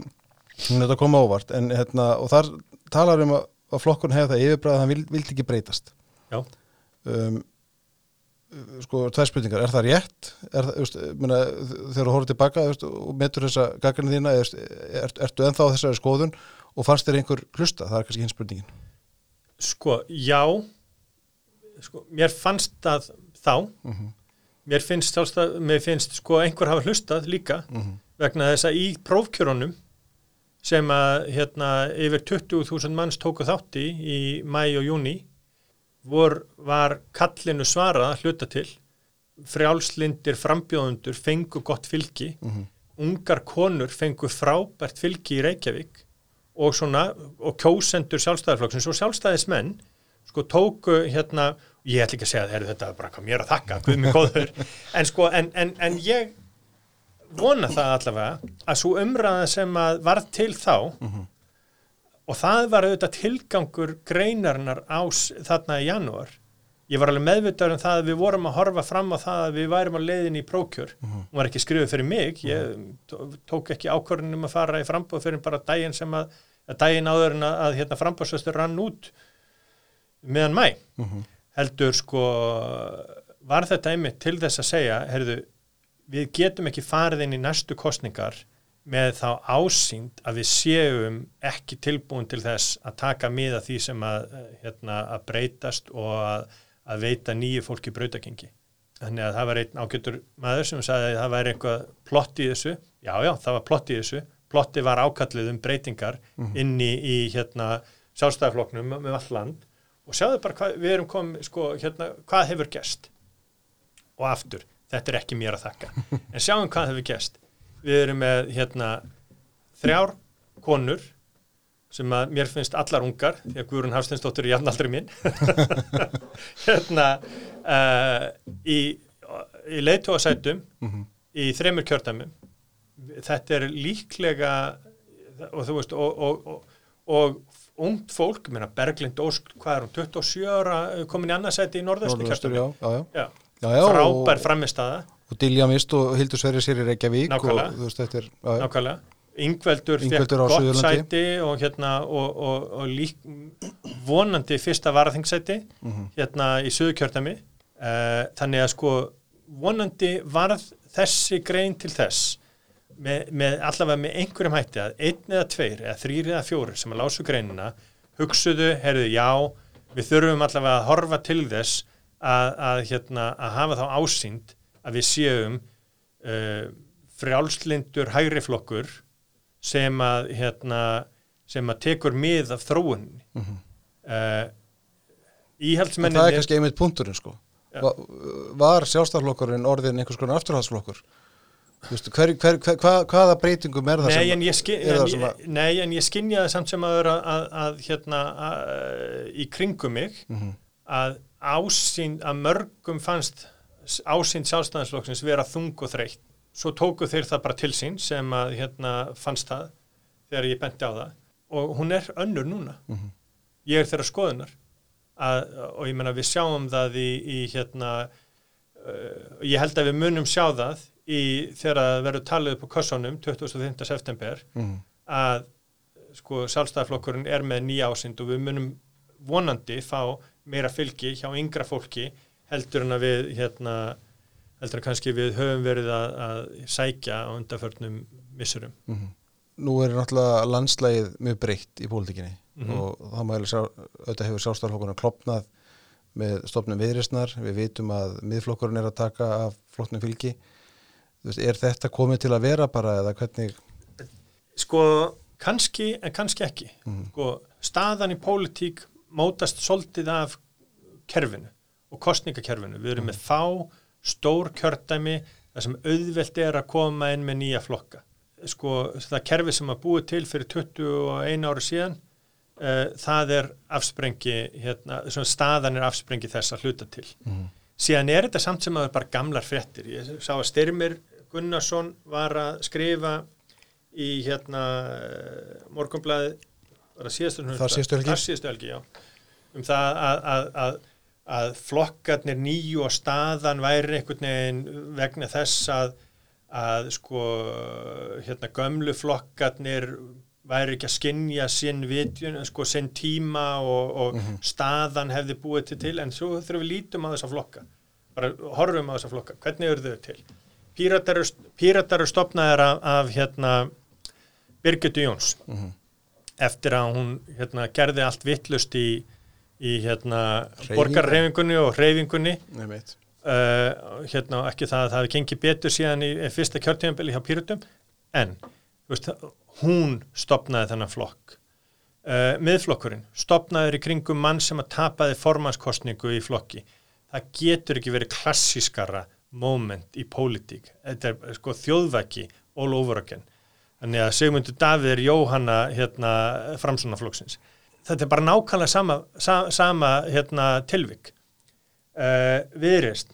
hún þetta að koma ávart en hérna, og þar talar um að, að flokkun hefur það yfirbræð að hann vild, vild ekki breytast já um, sko, tvær spurningar, er það rétt? Er það, just, myrna, þegar þú horfður tilbaka just, og metur þessa gaggarni þína er, er, ertu ennþá á þessari skoðun og fannst þér einhver hlusta? Það er kannski hins spurningin. Sko, já sko, mér fannst það þá uh mhm. Mér finnst, sjálfstað, mér finnst sko, einhver hafa hlustað líka mhm. -huh. vegna þess að í prófkjörunum sem að hérna, yfir 20.000 manns tóku þátti í mæ og júni vor, var kallinu svarað að hluta til frjálslindir frambjóðundur fengu gott fylgi mm -hmm. ungar konur fengu frábært fylgi í Reykjavík og svona og kjósendur sjálfstæðarflokksins og sjálfstæðismenn sko tóku hérna ég ætl ekki að segja að þetta er bara hvað mér að þakka guð mig góður. En sko en, en, en ég vona það allavega að svo umræða sem að varð til þá mm -hmm og það var auðvitað tilgangur greinarinnar ás þarna í janúar. Ég var alveg meðvitaður um það að við vorum að horfa fram á það að við værum á leiðin í prókjör uh -huh. hún var ekki skrifið fyrir mig ég tók ekki ákvörðunum að fara í frambóð fyrir bara daginn sem að, að daginn áður en að, að hérna, frambóðsvöstur rann út meðan mæ uh -huh. Heldur sko var þetta einmitt til þess að segja heyrðu, við getum ekki farið inn í næstu kostningar með þá ásýnd að við séum ekki tilbúin til þess að taka miða því sem að, hérna, að breytast og að, að veita nýju fólki brautakengi. Þannig að það var einn ágjötur maður sem sagði að það væri eitthvað plott í þessu. Já, já, það var plott í þessu. Plotti var ákallið um breytingar mm -hmm. inni í hérna, sjálfstæðarfloknum með all land og sjáðu bara hvað við erum komið, sko, hérna, hvað hefur gæst. Og aftur, þetta er ekki mér að þakka. En sjáum hvað hefur gæst við erum með hérna þrjár konur sem að mér finnst allar ungar því að Guðrun Hafsteinsdóttur er jafnaldri mín hérna uh, í, í leitóasætum mm -hmm. í þremur kjörtamum þetta er líklega og þú veist og, og, og, og ungt fólk, mér að Berglind Ósk hvað er hún, 27 ára komin í annarsæti í norðaustur frábær framistada og Dilja Mist og Hildur Sverri sér í Reykjavík Nákvæmlega, og, veist, er, Nákvæmlega. Yngveldur fekk gott sæti og, hérna, og, og lík, vonandi fyrsta varaþingsæti mm -hmm. hérna í söðukjörtami uh, eh, þannig að sko vonandi varð þessi grein til þess með, með allavega með einhverjum hætti að einn eða tveir eða þrýr eða fjóri sem að lásu greinina hugsuðu, herðu, já við þurfum allavega að horfa til þess að, að, hérna, að hafa þá ásýnd að við séum uh, frjálslindur hægriflokkur sem að hérna, sem að tekur mið af þróun mm -hmm. uh, íhaldsmenninni Það er kannski einmitt punkturinn sko ja. Va, var sjálfstaflokkurinn orðin einhvers konar afturhaldsflokkur hver, hver, hver, hva, hvaða breytingum er það nei, sem, en skin, er það sem að Nei en ég skinjaði samt sem að að, að hérna að, í kringum mig mm -hmm. að ásýn að mörgum fannst ásýnd sjálfstæðansflokksins vera þung og þreytt. Svo tóku þeir það bara til sín sem að hérna fannst það þegar ég benti á það og hún er önnur núna. Mm -hmm. Ég er þeirra skoðunar að, og ég menna við sjáum það í, í hérna, uh, ég held að við munum sjá það í þegar það verður talið upp á kössónum 25. september mm -hmm. að sko sjálfstæðarflokkurinn er með nýja ásind og við munum vonandi fá meira fylgi hjá yngra fólki heldur en að við hérna, heldur en kannski við höfum verið að, að sækja á undarförnum missurum. Mm -hmm. Nú er náttúrulega landslægið mjög breytt í pólitíkinni Mhm. og það sjá, auðvitað hefur sjálfstæðarflokkurinn klopnað með stofnum viðrisnar, við vitum að miðflokkurinn er að taka af flottnum fylgi veist, er þetta komið til að vera bara eða hvernig Sko, kannski en kannski ekki. Mhm. Sko, staðan í pólitík mótast svolítið af kerfinu og kostningakerfinu. Við erum með fá stór kjördæmi þar sem auðvelt er að koma inn með nýja flokka. Sko, það kerfi sem að búið til fyrir 21 ári síðan uh, það er afsprengi hérna, staðan er afsprengi þess að hluta til. Mhm. Síðan er þetta samt sem að það er bara gamlar fréttir. Ég sá að Styrmir Gunnarsson var að skrifa í hérna síðastu Þar síðastu helgi, um það að, að, að, að flokkarnir nýju og staðan væri einhvern veginn vegna þess að að sko hérna gömlu flokkarnir væri ekki að skinja sinn vitjun, sko sinn tíma og, og staðan hefði búið til til. En svo þurfum við lítum á þessa flokka bara horfum á þessa flokka, hvernig eru þau til Píratar eru, stopnaðar af, af hérna Birgitu Jóns. Eftir að hún hérna, gerði allt vittlust í, í hérna borgarreifingunni og veit. uh, hérna ekki það að það hefði gengið betur síðan í, fyrsta kjörtíðanbili hjá Píratum en veist, hún stopnaði þennan flokk. Uh, miðflokkurinn stopnaður í kringum mann sem að tapaði formannskostningu í flokki. Það getur ekki verið klassískara moment í pólitík. Þetta er sko þjóðvæki all over again. Þannig að Sigmundur Davíð er Jóhanna hérna, framsunaflokksins þetta er bara nákvæmlega sama, sa, sama hérna, tilvik. Uh, viðreist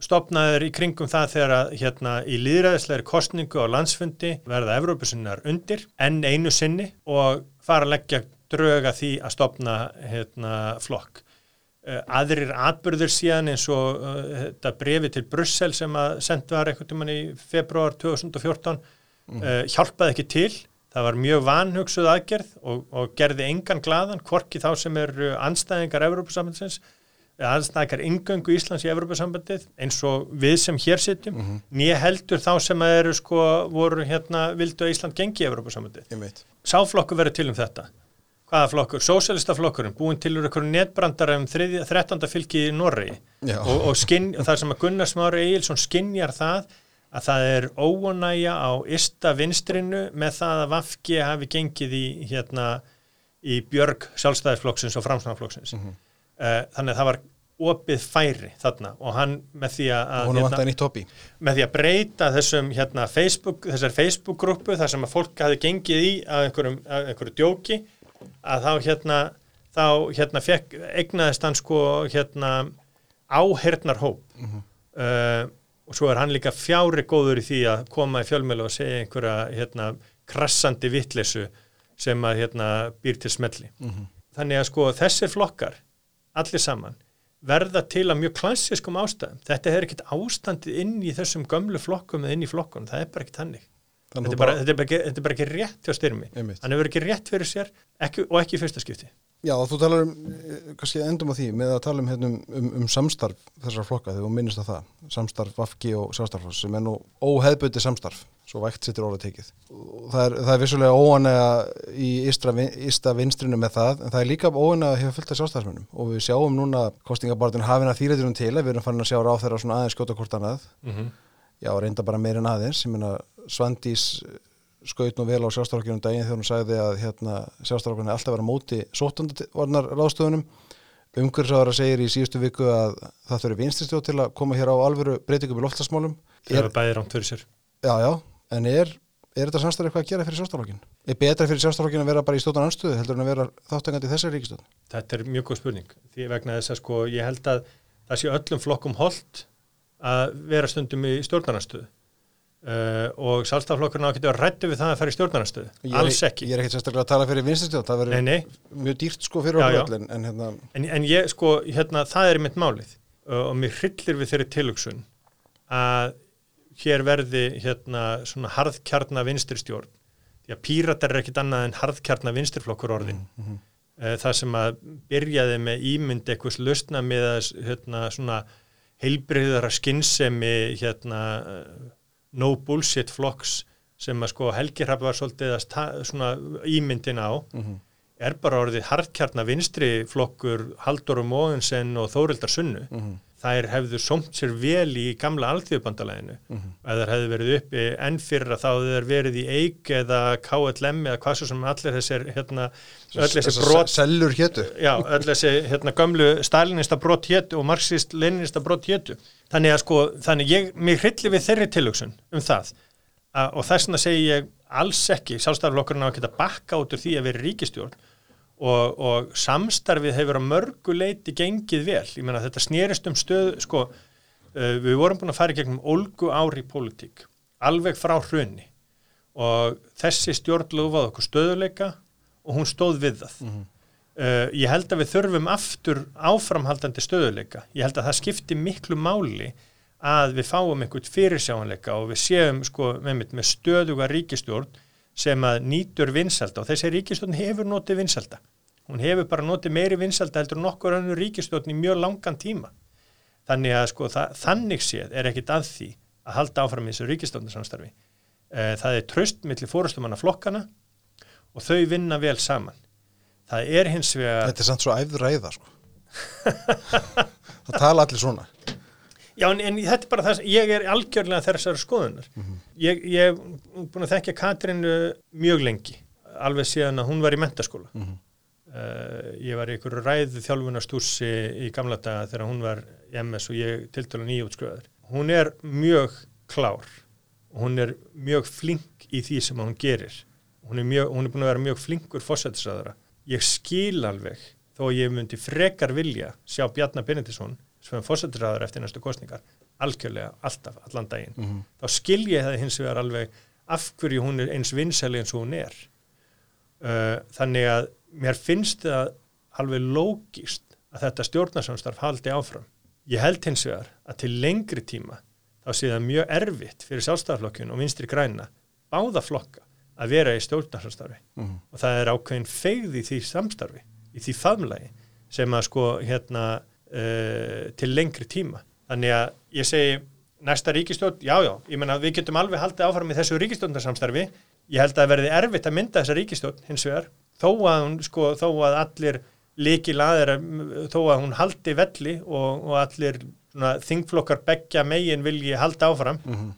stopnaður í kringum það þegar að hérna í líðræðislegri kostningu á landsfundi verða Evrópusinnar undir enn einu sinni og fara að leggja dröga því að stopna hérna flokk. Uh, aðrir atbyrður síðan eins og uh, þetta brefi til Brussel sem að sendt var einhvern tímann í februar 2014 uh, hjálpaði ekki til. Það var mjög vanhugsuð aðgerð og, og gerði engan glaðan, hvorki þá sem eru anstæðingar Evrópusambandsins aðstækar ingöngu Íslands í Evropasambandið eins og við sem hér sitjum mm -hmm. nýja heldur þá sem eru sko voru hérna vildu að Ísland gengi í veit. Sáflokkur verið til um þetta. Hvaða flokkur? Sósialistaflokkurinn búin til úr einhverju netbrandara um 13. fylki í Norri og, og, skinn, og það sem að Gunnar Smári Egilson skinnjar það að það er óanægja á ysta vinstrinu með það að Vafki hafi gengið í hérna í björg sjálfstæðisflokksins og framsnaflokksins. Mm -hmm. Þannig að það var opið færi þarna og hann með því að, hobby. með því að breyta þessum hérna Facebook, þessar Facebook-grúpu þar sem að fólk hafi gengið í að einhverju djóki að þá hérna þá hérna fekk, egnaðist hann sko hérna áhernar hóp uh, og svo er hann líka fjári góður í því að koma í fjölmjölu og segja einhverja hérna krassandi vittlesu sem að hérna býr til smelli. Þannig að sko þessir flokkar, allir saman, verða til að mjög klassiskum ástæðum. Þetta er ekkit ástandið inn í þessum gömlu flokkum eða inn í flokkunum, það er bara ekkit hannig. Þetta er, bara, þetta, er bara ekki, þetta er bara ekki rétt hjá styrmi. Einmitt. Hann hefur ekki rétt fyrir sér ekki, og ekki í fyrsta skipti. Já, þú talar um, eh, kannski endum á því með að tala um, hérna, um, um, um samstarf þessar flokka þegar þú minnist að það, samstarf Vafki og sjálfstarfloss sem er nú óheðbuti samstarf, svo vægt sittur orða tekið. Það er, það er vissulega óanega í ystra vinstrinu með það, en það er líka óanega að hefa fullt af sjálfstarfsmunum og við sjáum núna kostingabartin hafina þýræturum til að við erum farin að sjá ráð þeirra svona aðeins skjóta hvort annað. Mm Já, reynda bara meir en aðeins, Svandís skaut nú vel á sjálfstaflokkinum daginn þegar hún sagði að hérna, sjálfstaflokkinum er alltaf verið á móti sóttandarvarnar ráðstöðunum umhverfisáðara segir í síðustu viku að það þurfi vinstistjóð til að koma hér á alvöru breytingum í loftasmálum Það er, er bæði rámt fyrir sér. Já, já, en er, er þetta samstæður eitthvað að gera fyrir sjálfstaflokkin? Er betra fyrir sjálfstaflokkin að vera bara í stóttan anstöðu heldur en að vera þáttengandi í þessari ríkistöð? Þetta er mjög góð spurning. Því vegna þess að sko ég held að það sé öllum flokkum holdt að vera stundum í stjórnarnastöðu. Uh, og sjálfstaflokkurinn á að rættu við það að fara í stjórnarnastöðu. Alls ekki. Ég er ekkert sérstaklega að tala fyrir vinstistjóð, það verður mjög dýrt sko fyrir okkur en, hérna, En, en ég sko, hérna, það er mitt málið uh, og mér hryllir við þeirri tilhugsun að hér verði hérna svona harðkjarna vinstri stjórn því að píratar er ekkit annað en harðkjarnar vinstirflokkur orðin mm -hmm. það sem að byrjaði með ímynd eitthvað lausna með að hérna, svona heilbriðara skinnsemi hérna, no bullshit flokks sem að sko Helgi Rapp var svolítið að svona ímyndin á mm -hmm. er bara orðið hardkjarnar vinstri flokkur Haldurum Móðinsen og Þórildar Sunnu mm -hmm þær hefðu somt sér vel í gamla alþjóðbandalæðinu mm -hmm. eða þær hefðu verið uppi enn fyrir að þá þær verið í EIG eða KLM eða hvað svo sem allir þessir hérna, öll þessi brot Sellur héttu Já, öll þessi hérna gömlu stalinista brot héttu og marxist-leninista brot héttu þannig að sko, þannig ég, mér hrylli við þeirri tilugsun um það. Að, og þess vegna segi ég alls ekki sjálfstæðarflokkurinn á að geta bakka út úr því að vera ríkistjórn og, og samstarfið hefur að mörgu leiti gengið vel, ég menna þetta snýrist um stöð, sko uh, við vorum búin að fara í gegnum olgu ári í pólitík, alveg frá hrunni og þessi stjórn lofaði okkur stöðuleika og hún stóð við það. Mm -hmm. uh, ég held að við þurfum aftur áframhaldandi stöðuleika, ég held að það skipti miklu máli að við fáum einhvern fyrirsjáanleika og við séum sko með, með stöðuga ríkistjórn sem að nýtur vinsalda og þessi ríkistjórn hefur notið vinsalda. Hún hefur bara notið meiri vinsalda heldur nokkur önnur ríkistjórn í mjög langan tíma. Þannig að sko það, þannig séð er ekkit að því að halda áfram í þessu ríkistjórnarsamstarfi. Eh, það er tröst millir fórustumanna flokkana og þau vinna vel saman. Það er hins vegar... Þetta er samt svo æfður ræða sko. það tala allir svona. Já, en, en þetta er bara það, ég er algjörlega þessari skoðunar. Mm -hmm. Ég hef búin að þekkja Katrínu mjög lengi, alveg síðan að hún var í mentaskóla. Mm -hmm. uh, ég var í einhverju ræðu þjálfunarstúsi í gamla daga þegar hún var í MS og ég tiltala nýjútskruðar. Hún er mjög klár og hún er mjög flink í því sem hún gerir. Hún er, mjög, hún er búin að vera mjög flinkur fórsættisraðara. Ég skil alveg, þó ég myndi frekar vilja sjá Bjarnar Benedisson sem er fórsættisraður eftir næstu kostningar algjörlega alltaf, allan daginn mm -hmm. þá skilja það hins vegar alveg af hverju hún er eins vinsæli eins og hún er uh, þannig að mér finnst það alveg lógist að þetta stjórnarsamstarf haldi áfram ég held hins vegar að til lengri tíma þá sé það mjög erfitt fyrir sjálfstæðarflokkjun og vinstri græna báða flokka að vera í stjórnarsamstarfi mm -hmm. og það er ákveðin feigð í því samstarfi, í því famlagi sem að sko hérna uh, til lengri tíma. Þannig að ég segi næsta ríkistjórn, já já, ég menna við getum alveg haldið áfram í þessu ríkistjórnarsamstarfi ég held að verði erfitt að mynda þessa ríkistjórn hins vegar, þó að hún sko, þó að allir líki laðir þó að hún haldi velli og, og allir þingflokkar begja megin vilji halda áfram mm -hmm.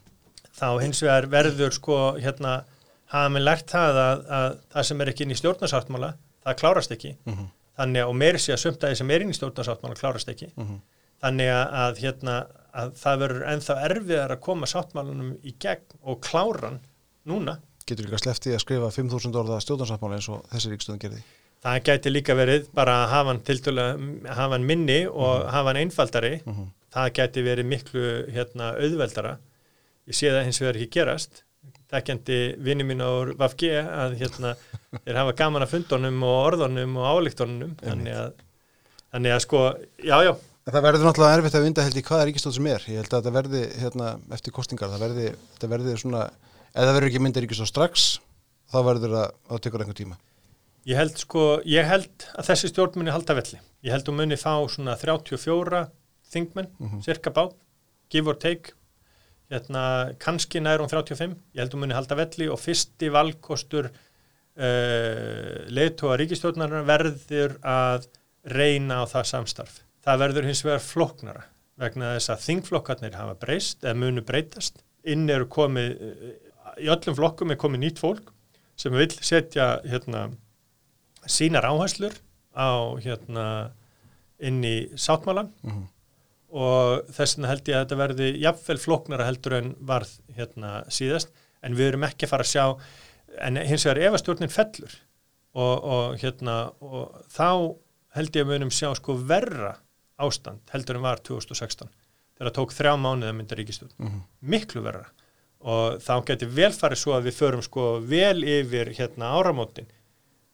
þá hins vegar verður sko hérna hafa með lært það að, að það sem er ekki inn í stjórnarsáttmála, það klárast ekki. Mm -hmm þannig að og meiri sé að sumtaði sem er inn í stjórnarsáttmála klárast ekki mm -hmm. þannig að, hérna, að það verður enþá erfiðar að koma sáttmálunum í gegn og kláran núna Getur líka sleftið að skrifa 5.000 orða stjórnarsáttmála eins og þessi ríkstöðun gerði Það gæti líka verið bara að hafa hann dæla, hafa hann minni og mm -hmm. hafa hann einfaldari mm -hmm. það gæti verið miklu hérna, auðveldara ég sé það hins vegar ekki gerast þekkjandi vinni mín á Vafge að hérna, þeir hafa gaman að fundunum og orðunum og álíktunum þannig að, þannig að sko, já, já. Það verður náttúrulega erfitt að vinda held í hvaða ríkistóð sem er, ég held að þetta verði hérna, eftir kostingar, það verði, þetta verði svona, eða verður ekki mynda ríkistóð strax þá verður það að tökja einhver tíma. Ég held sko, ég held að þessi stjórn muni halda velli, ég held að muni fá svona 34 þingmenn, mm -hmm. cirka bá, give or take hérna, kannski nær um 35, ég held að muni halda velli og fyrsti valkostur uh, leiðtóa ríkistjórnar verður að reyna á það samstarf. Það verður hins vegar floknara vegna þess að þingflokkarnir hafa breyst eða munu breytast. Inn eru komið, í öllum flokkum er komið nýtt fólk sem vil setja hérna, sínar áherslur á hérna, inn í sáttmálan mm -hmm og þess vegna held ég að þetta verði jafnvel floknara heldur en varð hérna síðast. En við erum ekki að fara að sjá en hins vegar ef að stjórnin fellur og, og hérna og þá held ég að við erum sjá sko verra ástand heldur en var 2016 þegar það tók þrjá mánuð að mynda ríkistjórn mm -hmm. miklu verra. Og þá getur vel farið svo að við förum sko vel yfir hérna áramótin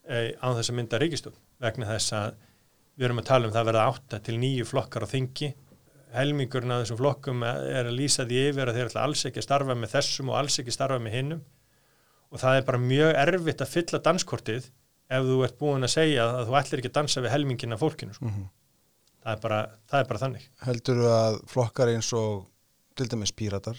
eh, á þess að mynda ríkistjórn vegna þess að við erum að tala um það að verða átta til nýju flokkar á þingi helmingurinn af þessum flokkum er að lýsa því yfir að þeir ætla alls ekki að starfa með þessum og alls ekki að starfa með hinnum og það er bara mjög erfitt að fylla danskortið ef þú ert búin að segja að þú ætlir ekki að dansa við helmingina fólkinu sko. Mhm. það, er bara, það er bara þannig Heldur þú að flokkar eins og til dæmis píratar,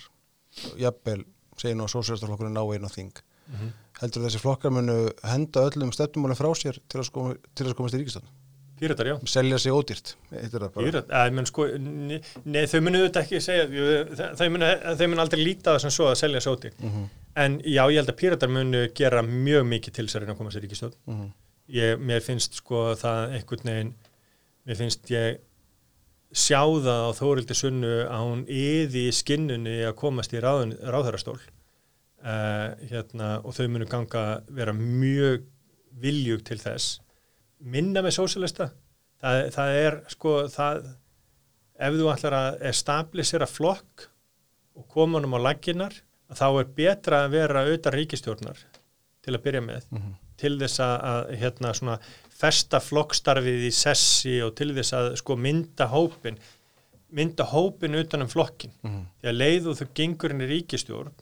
jafnvel segir nú að sósjálfstaflokkurinn ná einu þing Mhm. heldur þú að þessi flokkar munu henda öllum stefnumálinn frá sér til að, sko, til að komast í ríkistönd Píratar, já. Selja sig ódýrt. Heitir það bara. Pírat, að, menn, sko, nei, þau munu þetta ekki segja þau munu aldrei líta það sem svo að selja sóti Mhm, en já, ég held að píratar munu gera mjög mikið til þess að reyna að koma sér ríkistöð mhm, ég, mér finnst sko það einhvern veginn mér finnst ég sjá það á Þórildi Sunnu að hún yði í skinnunni að komast í ráðun, ráðherrastól. Uh, hérna, og þau munu ganga vera mjög viljug til þess minna með sósíalista það, það er sko það, ef þú ætlar að establisera flokk og koma honum á laginnar þá er betra að vera auðvitað ríkistjórnar til að byrja með mhm. til þess að, hérna svona festa flokkstarfið í sessi og til þess að sko mynda hópin mynda hópin utan um flokkin Mhm. því að leið og þau gengur inn í ríkistjórn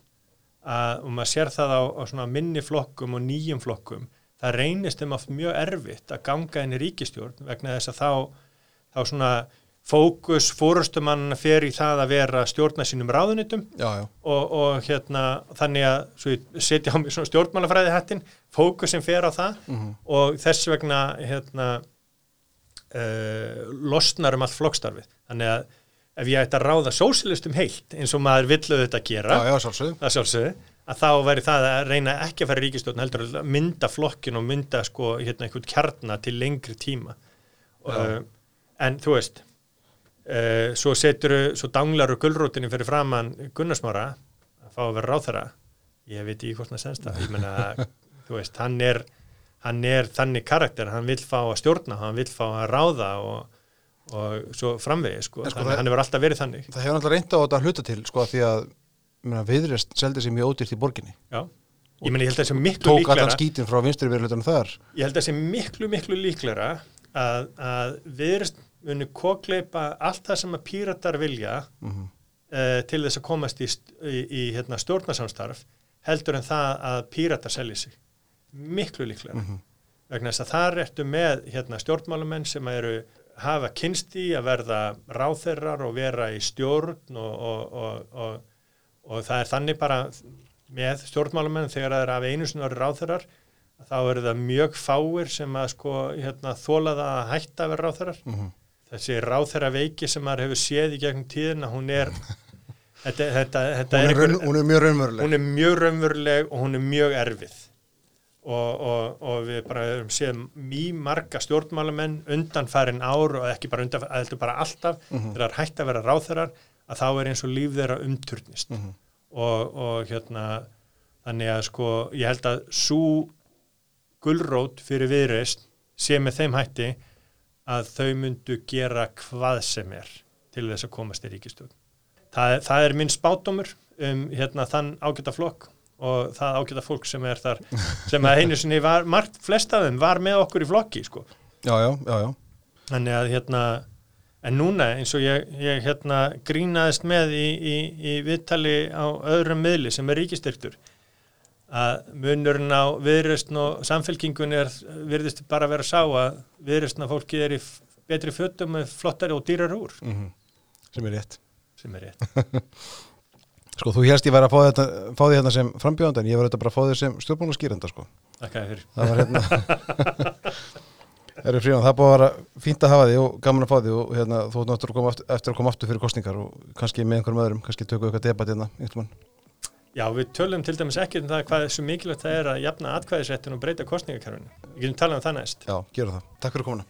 að, og maður sér það á, á minni flokkum og nýjum flokkum það reynist þeim oft mjög erfitt að ganga inn í ríkistjórn vegna þess að þá, þá svona fókus fórustumann fer í það að vera stjórna sínum ráðunitum Já, já, og, og hérna þannig að setja á mig svona stjórnmálafræði hættin fókusin fer á það mhm, og þess vegna hérna uh, losnar um allt flokkstarfið. Þannig að ef ég ætti að ráða sósilistum heilt eins og maður villu þetta gera já, já, sálsögðu það sjálfsögðu að þá væri það að reyna ekki að fara í ríkistjórn heldur að mynda flokkin og mynda sko hérna einhvern kjarna til lengri tíma. Uh, en þú veist uh, svo setur svo danglar og gullrótinni fyrir framann Gunnarsmára að fá að vera ráþara ég veit ekki hvort það senst það. Ég menna, þú veist, hann er hann er þannig karakter, hann vill fá að stjórna, hann vill fá að ráða og, og svo framvegi sko, sko, þannig, það- hann hefur alltaf verið þannig. Það hefur náttúrulega reynd á þetta að hluta til sko því að viðrest seldi sér mjög ódýrt í borginni. Já, ég meni, ég held að það sé miklu tók líklega allan skítin frá vinstri viðrlutunum þar. Ég held að það sé miklu, miklu líklega að, að viðrist muni kokleipa allt það sem að píratar vilja Mhm. uh, til þess að komast í, í, í hérna, stjórnarsamstarf heldur en það að píratar selji sig. Miklu líklega Mhm. vegna þess að þar ertu með hérna, stjórnmálumenn sem eru hafa kynst í að verða ráþerrar og vera í stjórn og, og, og, og, og það er þannig bara með stjórnmálumenn þegar það er af einu sinni orðið ráþerrar þá eru það mjög fáir sem að sko hérna, þóla það að hætta að vera ráþerrar Mhm. þessi ráþerra veiki sem maður hefur séð í gegnum tíðina hún er þetta, þetta, þetta hún, er einhver- raun, hún er mjög raunveruleg hún er mjög raunveruleg og hún er mjög erfið og, og, og við bara séð mjög marga stjórnmálamenn undanfærin ár og ekki bara undanfærin, heldur bara alltaf Mhm. þegar það er hægt að vera ráþerar að þá er eins og líf þeirra umturnist Mhm. og, og hérna þannig að sko ég held að svo gulrót fyrir viðreist sé með þeim hætti að þau myndu gera hvað sem er til þess að komast í ríkistjórn. Það, það er minn spátumur um hérna, þann ágæta flokk og það ágæta fólk sem er þar sem að einu sinni var, margt flest af þeim var með okkur í flokki sko. já, já, já, já Þannig að hérna, en núna eins og ég, ég hérna grínaðist með í, í, í viðtali á öðrum miðli sem er ríkistyrktur að munurinn á viðröstn og samfélkingun er virðist bara vera sá að viðröstn að fólki er í betri fötum með flottari og dýrar úr Mhm. sem er rétt sem er rétt. sko þú hérst ég væri að fá, þetta, fá því hérna sem frambjóðanda en ég var þetta bara að fá því sem stjórnbúnaskýranda sko Þakka þér fyrir. það var hérna Erri Fríman, það búið að vera fínt að hafa því og gaman að fá því og hérna, þú ætti náttúrulega aftur, eftir að koma aftur fyrir kostningar og kannski með einhverjum öðrum, kannski tökum við eitthvað debatt hérna einhvern veginn. Já, við tölum til dæmis ekkert um það hvað þessu mikilvægt það er að jafna atkvæðisrættin og breyta kostningarkarfinu. Við getum talað um það næst. Já, gera það. Takk fyrir komuna.